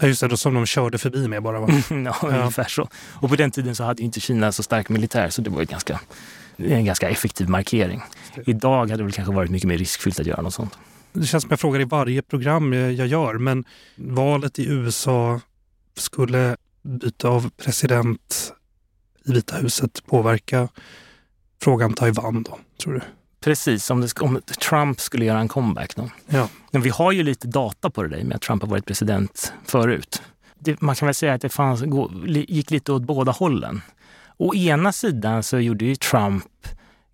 Ja, just det, som de körde förbi med bara va? [laughs] ja, ungefär så. Och på den tiden så hade inte Kina så stark militär så det var ett ganska, en ganska effektiv markering. Idag hade det väl kanske varit mycket mer riskfyllt att göra något sånt. Det känns som jag frågar i varje program jag gör, men valet i USA skulle byta av president i Vita huset påverka frågan Taiwan då, tror du? Precis, om, det, om Trump skulle göra en comeback. Då. Ja. Men vi har ju lite data på det där med att Trump har varit president förut. Det, man kan väl säga att det fanns, gick lite åt båda hållen. Å ena sidan så gjorde ju Trump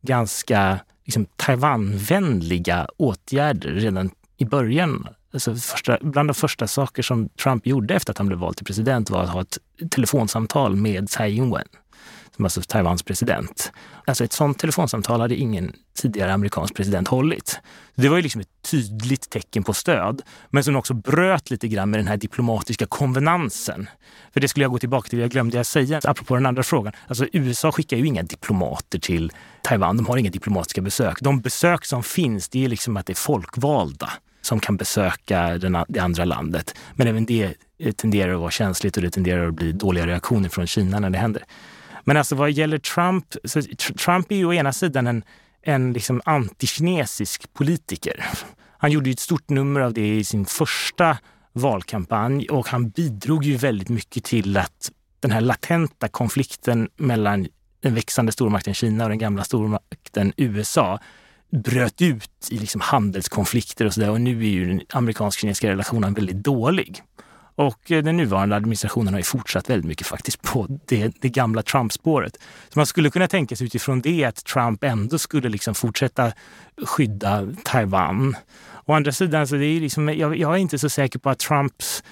ganska liksom, Taiwanvänliga åtgärder redan i början. Alltså första, bland de första saker som Trump gjorde efter att han blev vald till president var att ha ett telefonsamtal med Tsai Ing-wen alltså Taiwans president. Alltså ett sånt telefonsamtal hade ingen tidigare amerikansk president hållit. Det var ju liksom ett tydligt tecken på stöd, men som också bröt lite grann med den här diplomatiska konvenansen. För det skulle jag gå tillbaka till, jag glömde jag säga, apropå den andra frågan. Alltså USA skickar ju inga diplomater till Taiwan, de har inga diplomatiska besök. De besök som finns, det är liksom att det är folkvalda som kan besöka den, det andra landet. Men även det eh, tenderar att vara känsligt och det tenderar att bli dåliga reaktioner från Kina när det händer. Men alltså vad gäller Trump, så Trump är ju å ena sidan en, en liksom antikinesisk politiker. Han gjorde ett stort nummer av det i sin första valkampanj och han bidrog ju väldigt mycket till att den här latenta konflikten mellan den växande stormakten Kina och den gamla stormakten USA bröt ut i liksom handelskonflikter och sådär. Och nu är ju den amerikansk-kinesiska relationen väldigt dålig. Och eh, den nuvarande administrationen har ju fortsatt väldigt mycket faktiskt på det, det gamla Trump-spåret. Så man skulle kunna tänka sig utifrån det att Trump ändå skulle liksom fortsätta skydda Taiwan. Å andra sidan, så det är liksom, jag, jag är inte så säker på att Trumps...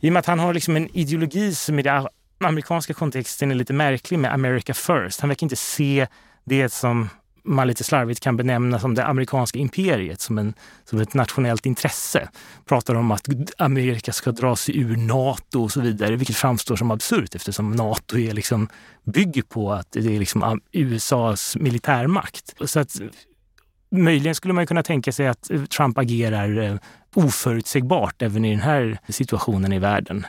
I och med att han har liksom en ideologi som i den amerikanska kontexten är lite märklig med America first. Han verkar inte se det som man lite slarvigt kan benämna som det amerikanska imperiet, som, en, som ett nationellt intresse. Pratar om att Amerika ska dra sig ur Nato och så vidare, vilket framstår som absurt eftersom Nato är liksom, bygger på att det är liksom USAs militärmakt. Så att möjligen skulle man kunna tänka sig att Trump agerar eh, oförutsägbart även i den här situationen i världen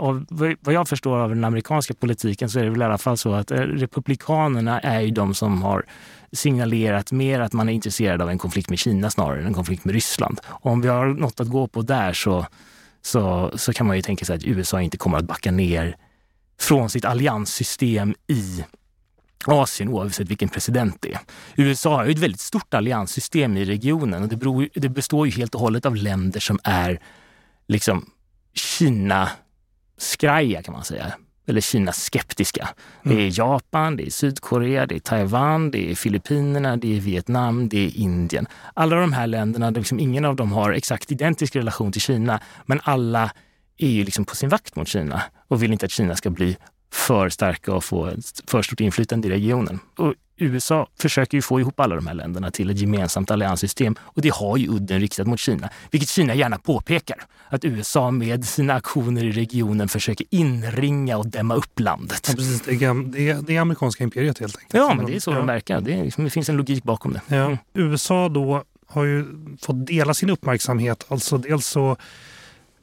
av, vad jag förstår av den amerikanska politiken så är det väl i alla fall så att eh, republikanerna är ju de som har signalerat mer att man är intresserad av en konflikt med Kina snarare än en konflikt med Ryssland. Och om vi har något att gå på där så, så, så kan man ju tänka sig att USA inte kommer att backa ner från sitt allianssystem i Asien oavsett vilken president det är. USA har ju ett väldigt stort allianssystem i regionen och det, beror, det består ju helt och hållet av länder som är liksom Kina Kina-skraja kan man säga. Eller Kina-skeptiska. Mm. Det är Japan, det är Sydkorea, det är Taiwan, det är Filippinerna, det är Vietnam, det är Indien. Alla de här länderna, liksom ingen av dem har exakt identisk relation till Kina, men alla är ju liksom på sin vakt mot Kina och vill inte att Kina ska bli för starka och få ett för stort inflytande i regionen. Och USA försöker ju få ihop alla de här länderna till ett gemensamt allianssystem och det har ju udden riktat mot Kina, vilket Kina gärna påpekar. Att USA med sina aktioner i regionen försöker inringa och dämma upp landet. Ja, precis, det, är, det, är amerikanska imperiet helt enkelt. Ja, men det är så ja. de verkar. Det, är, liksom, det finns en logik bakom det. Ja. Mm. USA då har ju fått dela sin uppmärksamhet. Alltså dels så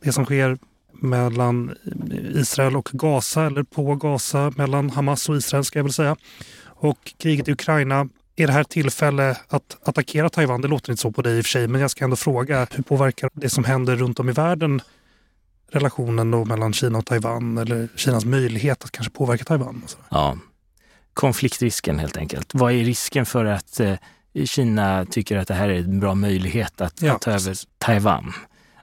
det som sker mellan Israel och Gaza, eller på Gaza, mellan Hamas och Israel ska jag väl säga. Och kriget i Ukraina är det här tillfälle att attackera Taiwan? Det låter inte så på dig i och för sig, men jag ska ändå fråga hur påverkar det som händer runt om i världen relationen då mellan Kina och Taiwan eller Kinas möjlighet att kanske påverka Taiwan? Ja, konfliktrisken helt enkelt. Vad är risken för att eh, Kina tycker att det här är en bra möjlighet att, ja, att ta över Taiwan?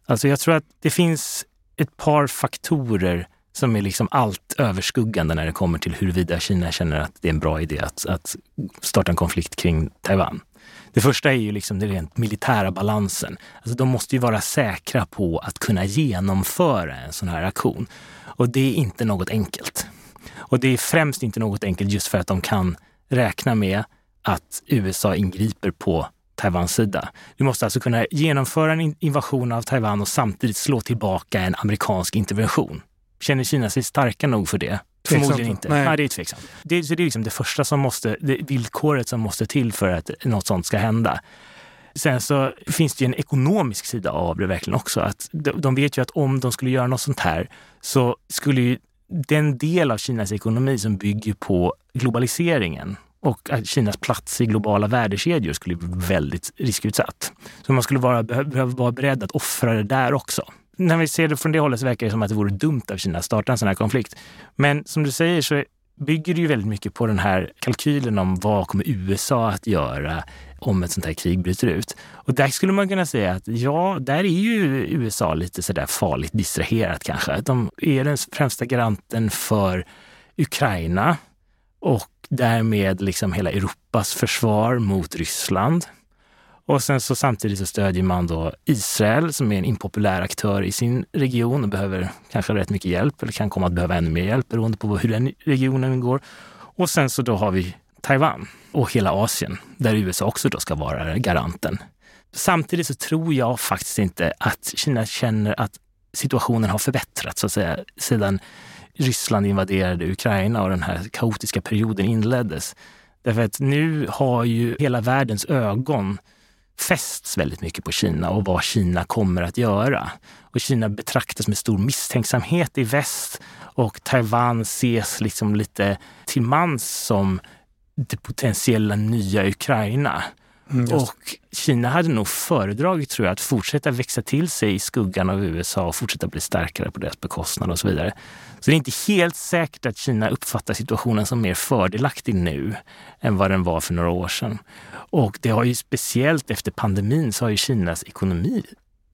Alltså jag tror att det finns ett par faktorer som är liksom allt överskuggande när det kommer till huruvida Kina känner att det är en bra idé att, att starta en konflikt kring Taiwan. Det första är ju liksom den rent militära balansen. Alltså de måste ju vara säkra på att kunna genomföra en sån här aktion. Och det är inte något enkelt. Och det är främst inte något enkelt just för att de kan räkna med att USA ingriper på Taiwans sida. Du måste alltså kunna genomföra en invasion av Taiwan och samtidigt slå tillbaka en amerikansk intervention. Känner Kina sig starka nog för det? Tveksamt. Förmodligen inte. Nej. Nej, det är tveksamt. Det, så det är liksom det första som måste, det villkoret som måste till för att något sånt ska hända. Sen så finns det ju en ekonomisk sida av det verkligen också. Att de, de vet ju att om de skulle göra något sånt här så skulle ju den del av Kinas ekonomi som bygger på globaliseringen och att Kinas plats i globala värdekedjor skulle bli väldigt riskutsatt. Så man skulle vara, behöva vara beredd att offra det där också. När vi ser det från det hållet så verkar det som att det vore dumt av Kina att starta en sån här konflikt. Men som du säger så bygger det ju väldigt mycket på den här kalkylen om vad kommer USA att göra om ett sånt här krig bryter ut. Och där skulle man kunna säga att ja, där är ju USA lite sådär farligt distraherat kanske. De är den främsta garanten för Ukraina och därmed liksom hela Europas försvar mot Ryssland. Och sen så samtidigt så stödjer man då Israel som är en impopulär aktör i sin region och behöver kanske rätt mycket hjälp eller kan komma att behöva ännu mer hjälp beroende på hur den regionen går. Och sen så då har vi Taiwan och hela Asien där USA också då ska vara garanten. Samtidigt så tror jag faktiskt inte att Kina känner att situationen har förbättrats så att säga sedan Ryssland invaderade Ukraina och den här kaotiska perioden inleddes. Därför att nu har ju hela världens ögon fästs väldigt mycket på Kina och vad Kina kommer att göra. Och Kina betraktas med stor misstänksamhet i väst och Taiwan ses liksom lite till mans som det potentiella nya Ukraina. Mm, och Kina hade nog föredragit, tror jag, att fortsätta växa till sig i skuggan av USA och fortsätta bli starkare på deras bekostnad och så vidare. Så det är inte helt säkert att Kina uppfattar situationen som mer fördelaktig nu än vad den var för några år sedan. Och det har ju speciellt efter pandemin så har ju Kinas ekonomi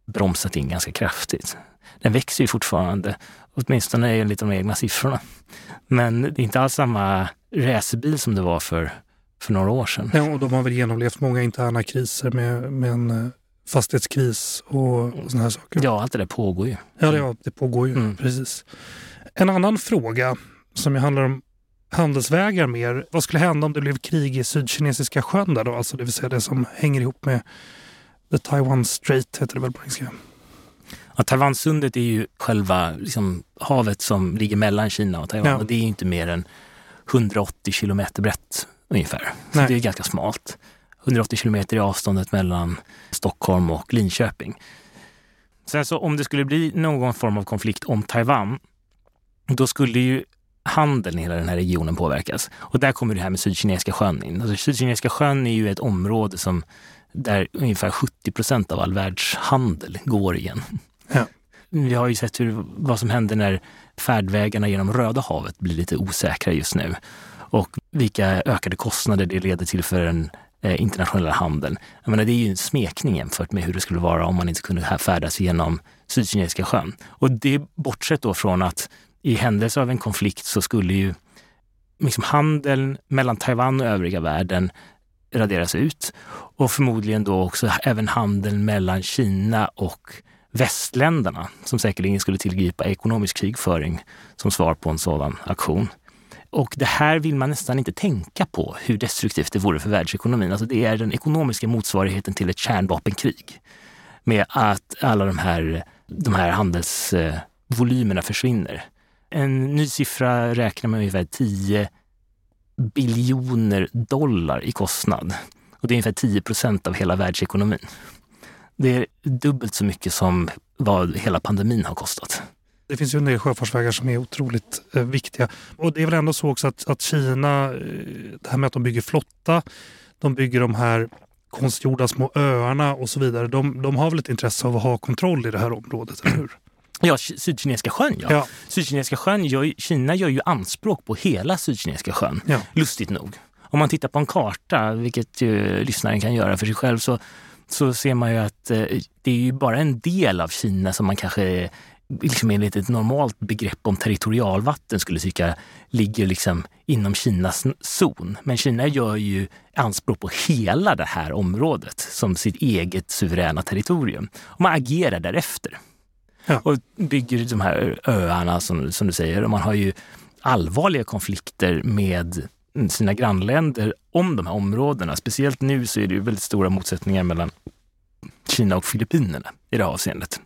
bromsat in ganska kraftigt. Den växer ju fortfarande, åtminstone enligt de egna siffrorna. Men det är inte alls samma racerbil som det var för, för några år sedan. Ja, och de har väl genomlevt många interna kriser med, med en eh, fastighetskris och, och sådana här saker. Ja, allt det där pågår ju. Ja, det, det pågår ju. Mm. Precis. En annan fråga som handlar om handelsvägar mer. Vad skulle hända om det blev krig i Sydkinesiska sjön där då? Alltså det vill säga det som hänger ihop med The Taiwan Strait heter det väl på engelska? Ja, Taiwansundet är ju själva liksom, havet som ligger mellan Kina och Taiwan ja. och det är inte mer än 180 kilometer brett ungefär. Så Nej. det är ganska smalt. 180 kilometer i avståndet mellan Stockholm och Linköping. Sen så om det skulle bli någon form av konflikt om Taiwan, då skulle ju handeln i hela den här regionen påverkas. Och där kommer det här med Sydkinesiska sjön in. Alltså Sydkinesiska sjön är ju ett område som där ungefär 70 procent av all världshandel går igen. Ja. [laughs] Vi har ju sett hur, vad som händer när färdvägarna genom Röda havet blir lite osäkra just nu och vilka ökade kostnader det leder till för den eh, internationella handeln. Jag menar, det är ju en smekning jämfört med hur det skulle vara om man inte kunde färdas genom Sydkinesiska sjön. Och det bortsett då från att i händelse av en konflikt så skulle ju liksom handeln mellan Taiwan och övriga världen raderas ut och förmodligen då också även handeln mellan Kina och västländerna som säkerligen skulle tillgripa ekonomisk krigföring som svar på en sådan aktion. Och det här vill man nästan inte tänka på, hur destruktivt det vore för världsekonomin. Alltså det är den ekonomiska motsvarigheten till ett kärnvapenkrig. Med att alla de här, de här handelsvolymerna försvinner. En ny siffra räknar med ungefär 10 biljoner dollar i kostnad. Och det är ungefär 10 procent av hela världsekonomin. Det är dubbelt så mycket som vad hela pandemin har kostat. Det finns ju en del sjöfartsvägar som är otroligt eh, viktiga. Och det är väl ändå så också att, att Kina, eh, det här med att de bygger flotta, de bygger de här konstgjorda små öarna och så vidare. De, de har väl ett intresse av att ha kontroll i det här området, eller hur? Ja, Sydkinesiska sjön ja. ja. Sydkinesiska sjön gör, Kina gör ju anspråk på hela Sydkinesiska sjön, ja. lustigt nog. Om man tittar på en karta, vilket ju lyssnaren kan göra för sig själv, så, så ser man ju att eh, det är ju bara en del av Kina som man kanske liksom enligt ett normalt begrepp om territorialvatten skulle tycka ligger liksom inom Kinas zon. Men Kina gör ju anspråk på hela det här området som sitt eget suveräna territorium. Och man agerar därefter. Ja. Och bygger de här öarna som, som du säger. Och man har ju allvarliga konflikter med sina grannländer om de här områdena. Speciellt nu så är det ju väldigt stora motsättningar mellan Kina och Filippinerna i det här avseendet.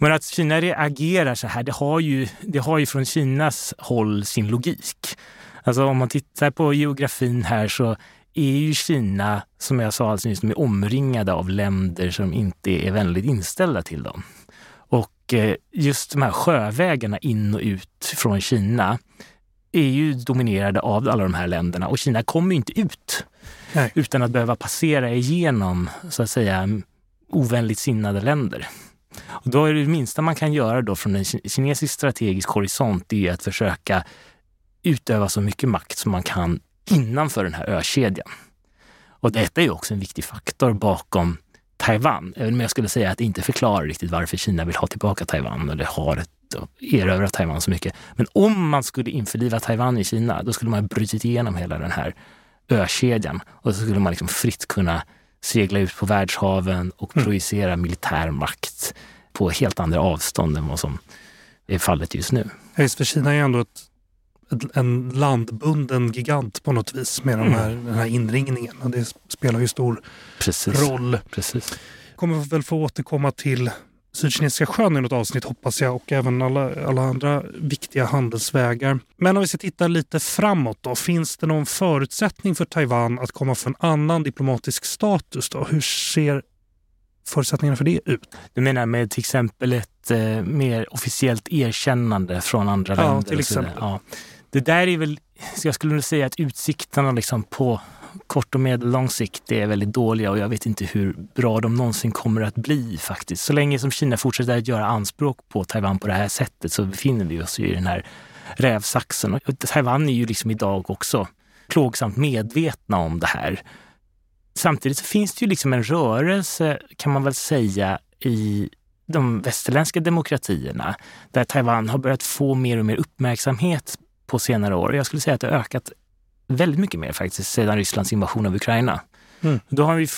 Men att Kina reagerar så här, det har ju, det har ju från Kinas håll sin logik. Alltså om man tittar på geografin här så är ju Kina, som jag sa alldeles nyss, omringade av länder som inte är vänligt inställda till dem. Och eh, just de här sjövägarna in och ut från Kina är ju dominerade av alla de här länderna och Kina kommer inte ut Nej. utan att behöva passera igenom så att säga ovänligt sinnade länder. Och då är det minsta man kan göra då från en kinesisk strategisk horisont, är att försöka utöva så mycket makt som man kan innanför den här ökedjan. Och detta är också en viktig faktor bakom Taiwan, även om jag skulle säga att det inte förklarar riktigt varför Kina vill ha tillbaka Taiwan eller har erövrat Taiwan så mycket. Men om man skulle införliva Taiwan i Kina, då skulle man ha brutit igenom hela den här ökedjan och så skulle man liksom fritt kunna segla ut på världshaven och mm. projicera militär makt på helt andra avstånd än vad som är fallet just nu. Ja, just för Kina är ändå ett, en landbunden gigant på något vis med mm. de här, den här inringningen och det spelar ju stor Precis. roll. Precis. Kommer väl få återkomma till Sydkinesiska sjön i något avsnitt hoppas jag och även alla, alla andra viktiga handelsvägar. Men om vi ska titta lite framåt då. Finns det någon förutsättning för Taiwan att komma för en annan diplomatisk status? Då? Hur ser förutsättningarna för det ut? Du menar med till exempel ett eh, mer officiellt erkännande från andra ja, länder? Till exempel. Ja. Det där är väl, jag skulle säga att utsikterna liksom på kort och medellång sikt är väldigt dåliga och jag vet inte hur bra de någonsin kommer att bli faktiskt. Så länge som Kina fortsätter att göra anspråk på Taiwan på det här sättet så befinner vi oss i den här rävsaxen. Och Taiwan är ju liksom idag också plågsamt medvetna om det här. Samtidigt så finns det ju liksom en rörelse, kan man väl säga, i de västerländska demokratierna där Taiwan har börjat få mer och mer uppmärksamhet på senare år. Jag skulle säga att det har ökat väldigt mycket mer faktiskt sedan Rysslands invasion av Ukraina. Mm. Då har, vi,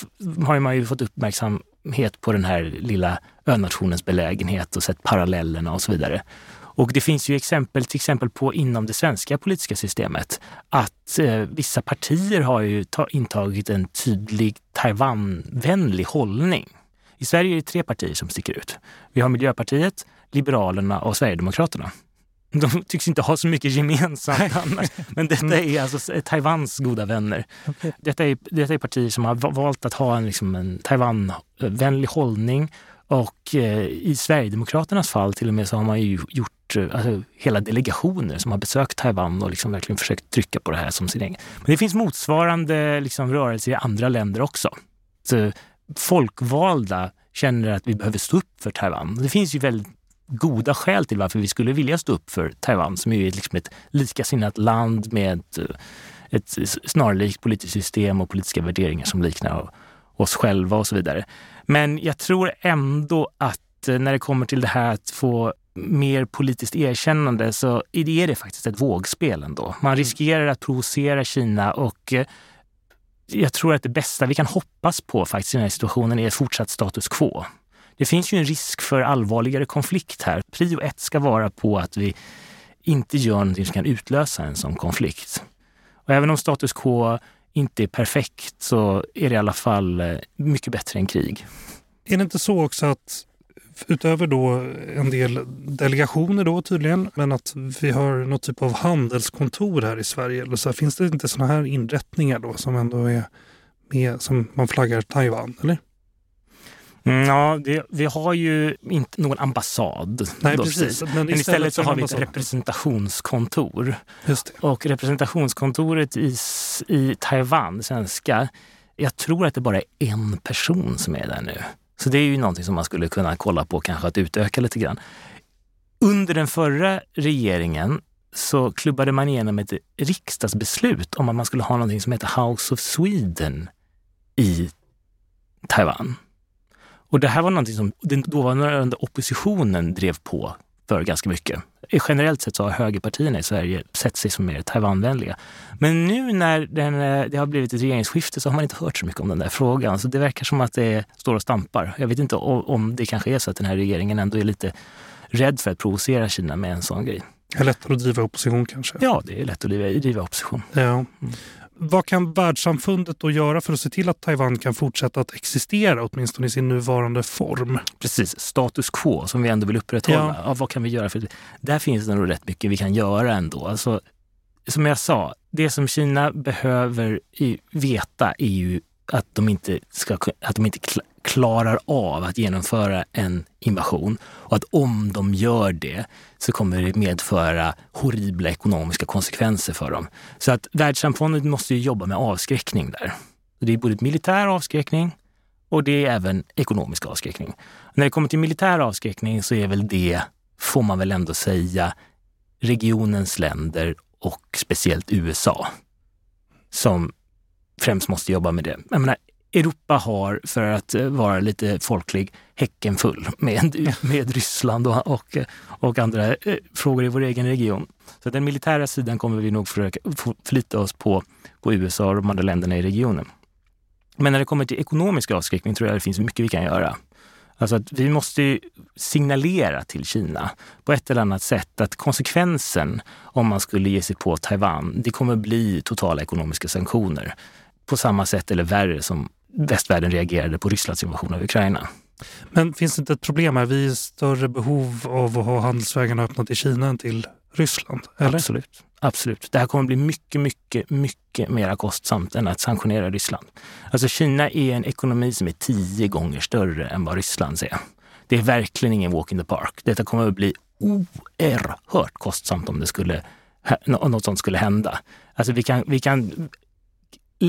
har man ju fått uppmärksamhet på den här lilla önationens belägenhet och sett parallellerna och så vidare. Och det finns ju exempel till exempel på inom det svenska politiska systemet att eh, vissa partier har ju ta, intagit en tydlig Taiwanvänlig hållning. I Sverige är det tre partier som sticker ut. Vi har Miljöpartiet, Liberalerna och Sverigedemokraterna. De tycks inte ha så mycket gemensamt annars. Men detta mm. är alltså Taiwans goda vänner. Okay. Detta, är, detta är partier som har valt att ha en, liksom en Taiwan-vänlig hållning. Och eh, i Sverigedemokraternas fall till och med så har man ju gjort eh, alltså, hela delegationer som har besökt Taiwan och liksom verkligen försökt trycka på det här som sin egen. Men det finns motsvarande liksom, rörelser i andra länder också. Så, folkvalda känner att vi behöver stå upp för Taiwan. Det finns ju väldigt goda skäl till varför vi skulle vilja stå upp för Taiwan som är liksom ett likasinnat land med ett snarlikt politiskt system och politiska värderingar som liknar oss själva och så vidare. Men jag tror ändå att eh, när det kommer till det här att få mer politiskt erkännande så är det faktiskt ett vågspel ändå. Man mm. riskerar att provocera Kina och eh, jag tror att det bästa vi kan hoppas på faktiskt i den här situationen är fortsatt status quo. Det finns ju en risk för allvarligare konflikt här. Prio ett ska vara på att vi inte gör någonting som kan utlösa en sån konflikt. Och även om status quo inte är perfekt så är det i alla fall eh, mycket bättre än krig. Är det inte så också att utöver då en del delegationer då tydligen, men att vi har något typ av handelskontor här i Sverige. Eller så finns det inte sådana här inrättningar då som ändå är med, som man flaggar Taiwan, eller? Mm, ja, det, vi har ju inte någon ambassad. Nej, precis. Men, men istället, så har vi ett representationskontor. Och representationskontoret i, i Taiwan, svenska, jag tror att det bara är en person som är där nu. Så det är ju någonting som man skulle kunna kolla på, kanske att utöka lite grann. Under den förra regeringen så klubbade man igenom ett riksdagsbeslut om att man skulle ha någonting som heter House of Sweden i Taiwan. Och det här var någonting som den dåvarande oppositionen drev på för ganska mycket. Generellt sett så har högerpartierna i Sverige sett sig som mer Taiwanvänliga. Men nu när den, det har blivit ett regeringsskifte så har man inte hört så mycket om den där frågan. Så det verkar som att det står och stampar. Jag vet inte om det kanske är så att den här regeringen ändå är lite rädd för att provocera Kina med en sån grej. Det är lättare att driva opposition kanske? Ja, det är lätt att driva, driva opposition. Ja. Mm. Vad kan världssamfundet då göra för att se till att Taiwan kan fortsätta att existera, åtminstone i sin nuvarande form? Precis, status quo som vi ändå vill upprätthålla. Ja. ja vad kan vi göra? För där finns det nog rätt mycket vi kan göra ändå. Alltså, som jag sa, det som Kina behöver veta är ju att de inte, ska, att de inte klarar av att genomföra en invasion och att om de gör det så kommer det medföra horribla ekonomiska konsekvenser för dem. Så att världssamfundet måste jobba med avskräckning där. Det är både militär avskräckning och det är även ekonomisk avskräckning. När det kommer till militär avskräckning så är väl det, får man väl ändå säga, regionens länder och speciellt USA som främst måste jobba med det. Jag menar, Europa har, för att eh, vara lite folklig, häcken full med, [laughs] med Ryssland och, och, och andra eh, frågor i vår egen region. Så den militära sidan kommer vi nog försöka förlita oss på, på USA och de andra länderna i regionen. Men när det kommer till ekonomisk avskräckning tror jag det finns mycket vi kan göra. Alltså att vi måste signalera till Kina på ett eller annat sätt att konsekvensen om man skulle ge sig på Taiwan, det kommer bli totala ekonomiska sanktioner. På samma sätt eller värre som västvärlden reagerade på Rysslands invasion av Ukraina. Men finns det inte ett problem här? Vi är i större behov av att ha handelsvägarna öppna till Kina än till Ryssland? Eller? Absolut. Absolut. Det här kommer bli mycket, mycket, mycket mer kostsamt än att sanktionera Ryssland. Alltså Kina är en ekonomi som är tio gånger större än vad Rysslands är. Det är verkligen ingen walk in the park. Detta kommer att bli oerhört kostsamt om det skulle, något sånt skulle hända. Alltså vi kan, vi kan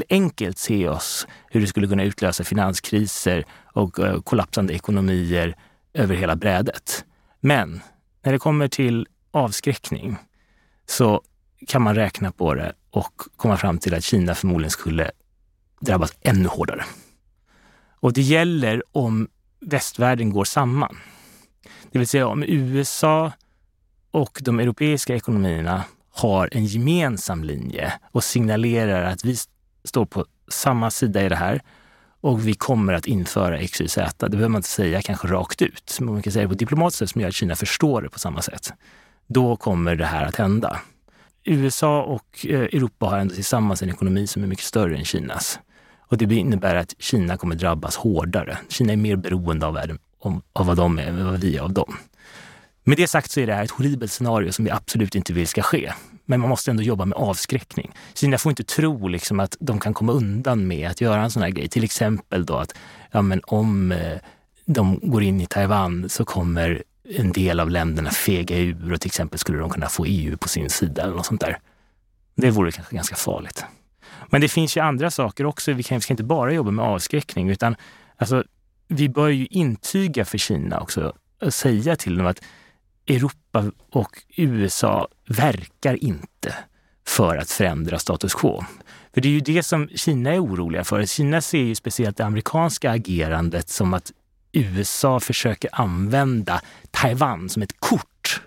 enkelt se oss hur det skulle kunna utlösa finanskriser och eh, kollapsande ekonomier över hela brädet. Men när det kommer till avskräckning så kan man räkna på det och komma fram till att Kina förmodligen skulle drabbas ännu hårdare. Och det gäller om västvärlden går samman. Det vill säga om USA och de europeiska ekonomierna har en gemensam linje och signalerar att vi står på samma sida i det här och vi kommer att införa XYZ. Det behöver man inte säga kanske rakt ut, men man kan säga det på ett diplomatiskt sätt som gör att Kina förstår det på samma sätt. Då kommer det här att hända. USA och eh, Europa har ändå tillsammans en ekonomi som är mycket större än Kinas. Och det innebär att Kina kommer drabbas hårdare. Kina är mer beroende av världen, av vad de är än vad vi är av dem. Med det sagt så är det här ett horribelt scenario som vi absolut inte vill ska ske. Men man måste ändå jobba med avskräckning. Kina får inte tro liksom att de kan komma undan med att göra en sån här grej. Till exempel då att ja, men om eh, de går in i Taiwan så kommer en del av länderna fega ur och till exempel skulle de kunna få EU på sin sida eller något sånt där. Det vore kanske ganska farligt. Men det finns ju andra saker också. Vi, kan, vi ska inte bara jobba med avskräckning utan alltså, vi bör ju intyga för Kina också och säga till dem att Europa och USA verkar inte för att förändra status quo. För det är ju det som Kina är oroliga för. Kina ser ju speciellt det amerikanska agerandet som att USA försöker använda Taiwan som ett kort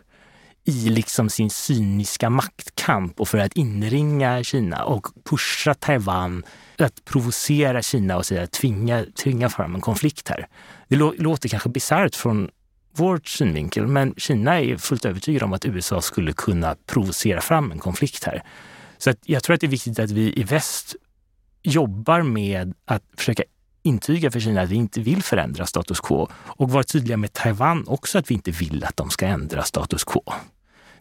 i liksom sin cyniska maktkamp och för att inringa Kina och pusha Taiwan att provocera Kina och säga tvinga, tvinga fram en konflikt här. Det låter kanske bisarrt från vår synvinkel, men Kina är fullt övertygad om att USA skulle kunna provocera fram en konflikt här. Så att jag tror att det är viktigt att vi i väst jobbar med att försöka intyga för Kina att vi inte vill förändra status quo och vara tydliga med Taiwan också att vi inte vill att de ska ändra status quo.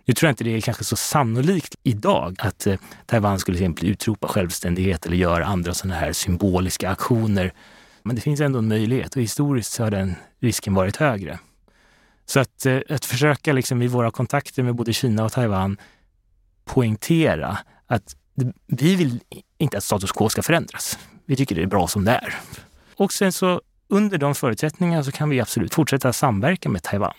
Nu tror jag inte det är kanske så sannolikt idag att eh, Taiwan skulle till exempel utropa självständighet eller göra andra sådana här symboliska aktioner. Men det finns ändå en möjlighet och historiskt har den risken varit högre. Så att, eh, att försöka liksom i våra kontakter med både Kina och Taiwan poängtera att vi vill inte att status quo ska förändras. Vi tycker det är bra som det är. Och sen så under de förutsättningarna så kan vi absolut fortsätta samverka med Taiwan.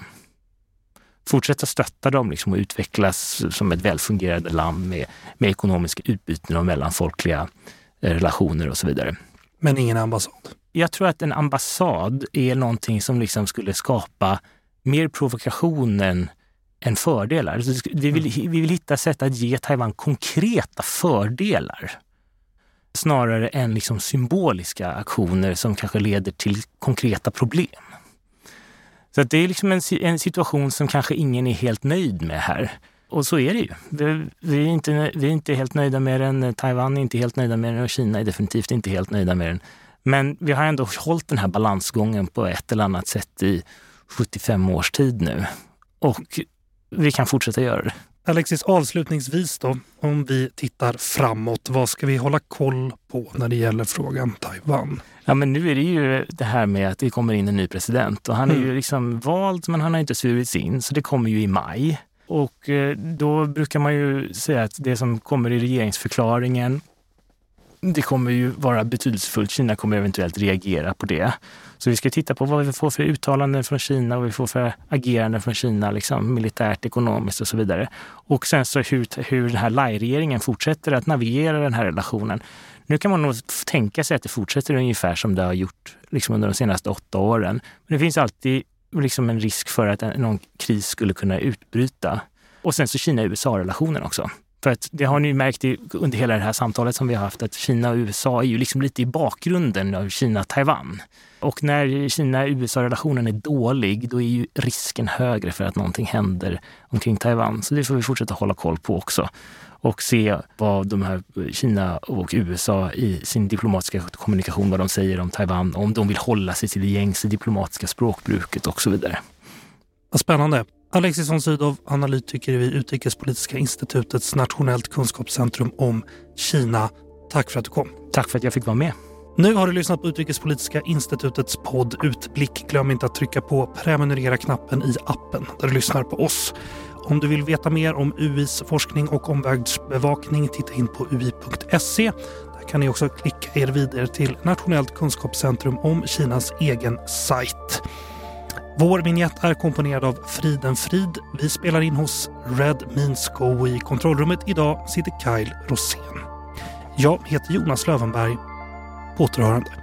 Fortsätta stötta dem liksom och utvecklas som ett välfungerande land med, med ekonomiska utbyten och mellanfolkliga eh, relationer och så vidare. Men ingen ambassad? Jag tror att en ambassad är någonting som liksom skulle skapa mer provokation än, än fördelar. Vi vill, vi vill hitta sätt att ge Taiwan konkreta fördelar snarare än liksom symboliska aktioner som kanske leder till konkreta problem. Så det är liksom en, en, situation som kanske ingen är helt nöjd med här. Och så är det ju. Vi, vi, är inte, vi är inte helt nöjda med den. Taiwan är inte helt nöjda med den och Kina är definitivt inte helt nöjda med den. Men vi har ändå hållit den här balansgången på ett eller annat sätt i 75 års tid nu. Och vi kan fortsätta göra det. Alexis, avslutningsvis då, om vi tittar framåt, vad ska vi hålla koll på när det gäller frågan Taiwan? Ja, men nu är det ju det här med att det kommer in en ny president och han är mm. ju liksom vald men han har inte svurits in så det kommer ju i maj. Och eh, då brukar man ju säga att det som kommer i regeringsförklaringen det kommer ju vara betydelsefullt. Kina kommer eventuellt reagera på det. Så vi ska titta på vad vi får för uttalanden från Kina och vad vi får för agerande från Kina, liksom, militärt, ekonomiskt och så vidare. Och sen så hur, hur den här Lai-regeringen fortsätter att navigera den här relationen. Nu kan man nog tänka sig att det fortsätter ungefär som det har gjort liksom under de senaste åtta åren. Men det finns alltid liksom en risk för att någon kris skulle kunna utbryta. Och sen så Kina-USA-relationen också. För att det har ni märkt under hela det här samtalet som vi har haft att Kina och USA är ju liksom lite i bakgrunden av Kina-Taiwan. Och när Kina-USA-relationen är dålig, då är ju risken högre för att någonting händer omkring Taiwan. Så det får vi fortsätta hålla koll på också. Och se vad de här Kina och USA i sin diplomatiska kommunikation, vad de säger om Taiwan, om de vill hålla sig till det gängse diplomatiska språkbruket och så vidare. Vad spännande. Alexis von Sydow, analytiker vid Utrikespolitiska institutets nationellt kunskapscentrum om Kina. Tack för att du kom. Tack för att jag fick vara med. Nu har du lyssnat på Utrikespolitiska institutets podd Utblick. Glöm inte att trycka på prenumerera-knappen i appen där du lyssnar på oss. Om du vill veta mer om UIs forskning och omvärldsbevakning, titta in på ui.se. Där kan ni också klicka er vidare till Nationellt kunskapscentrum om Kinas egen sajt. Vår vignett är komponerad av Friden Frid. Vi spelar in hos Red Means Go. I kontrollrummet idag sitter Kyle Rosén. Jag heter Jonas Lövenberg. På återhörande.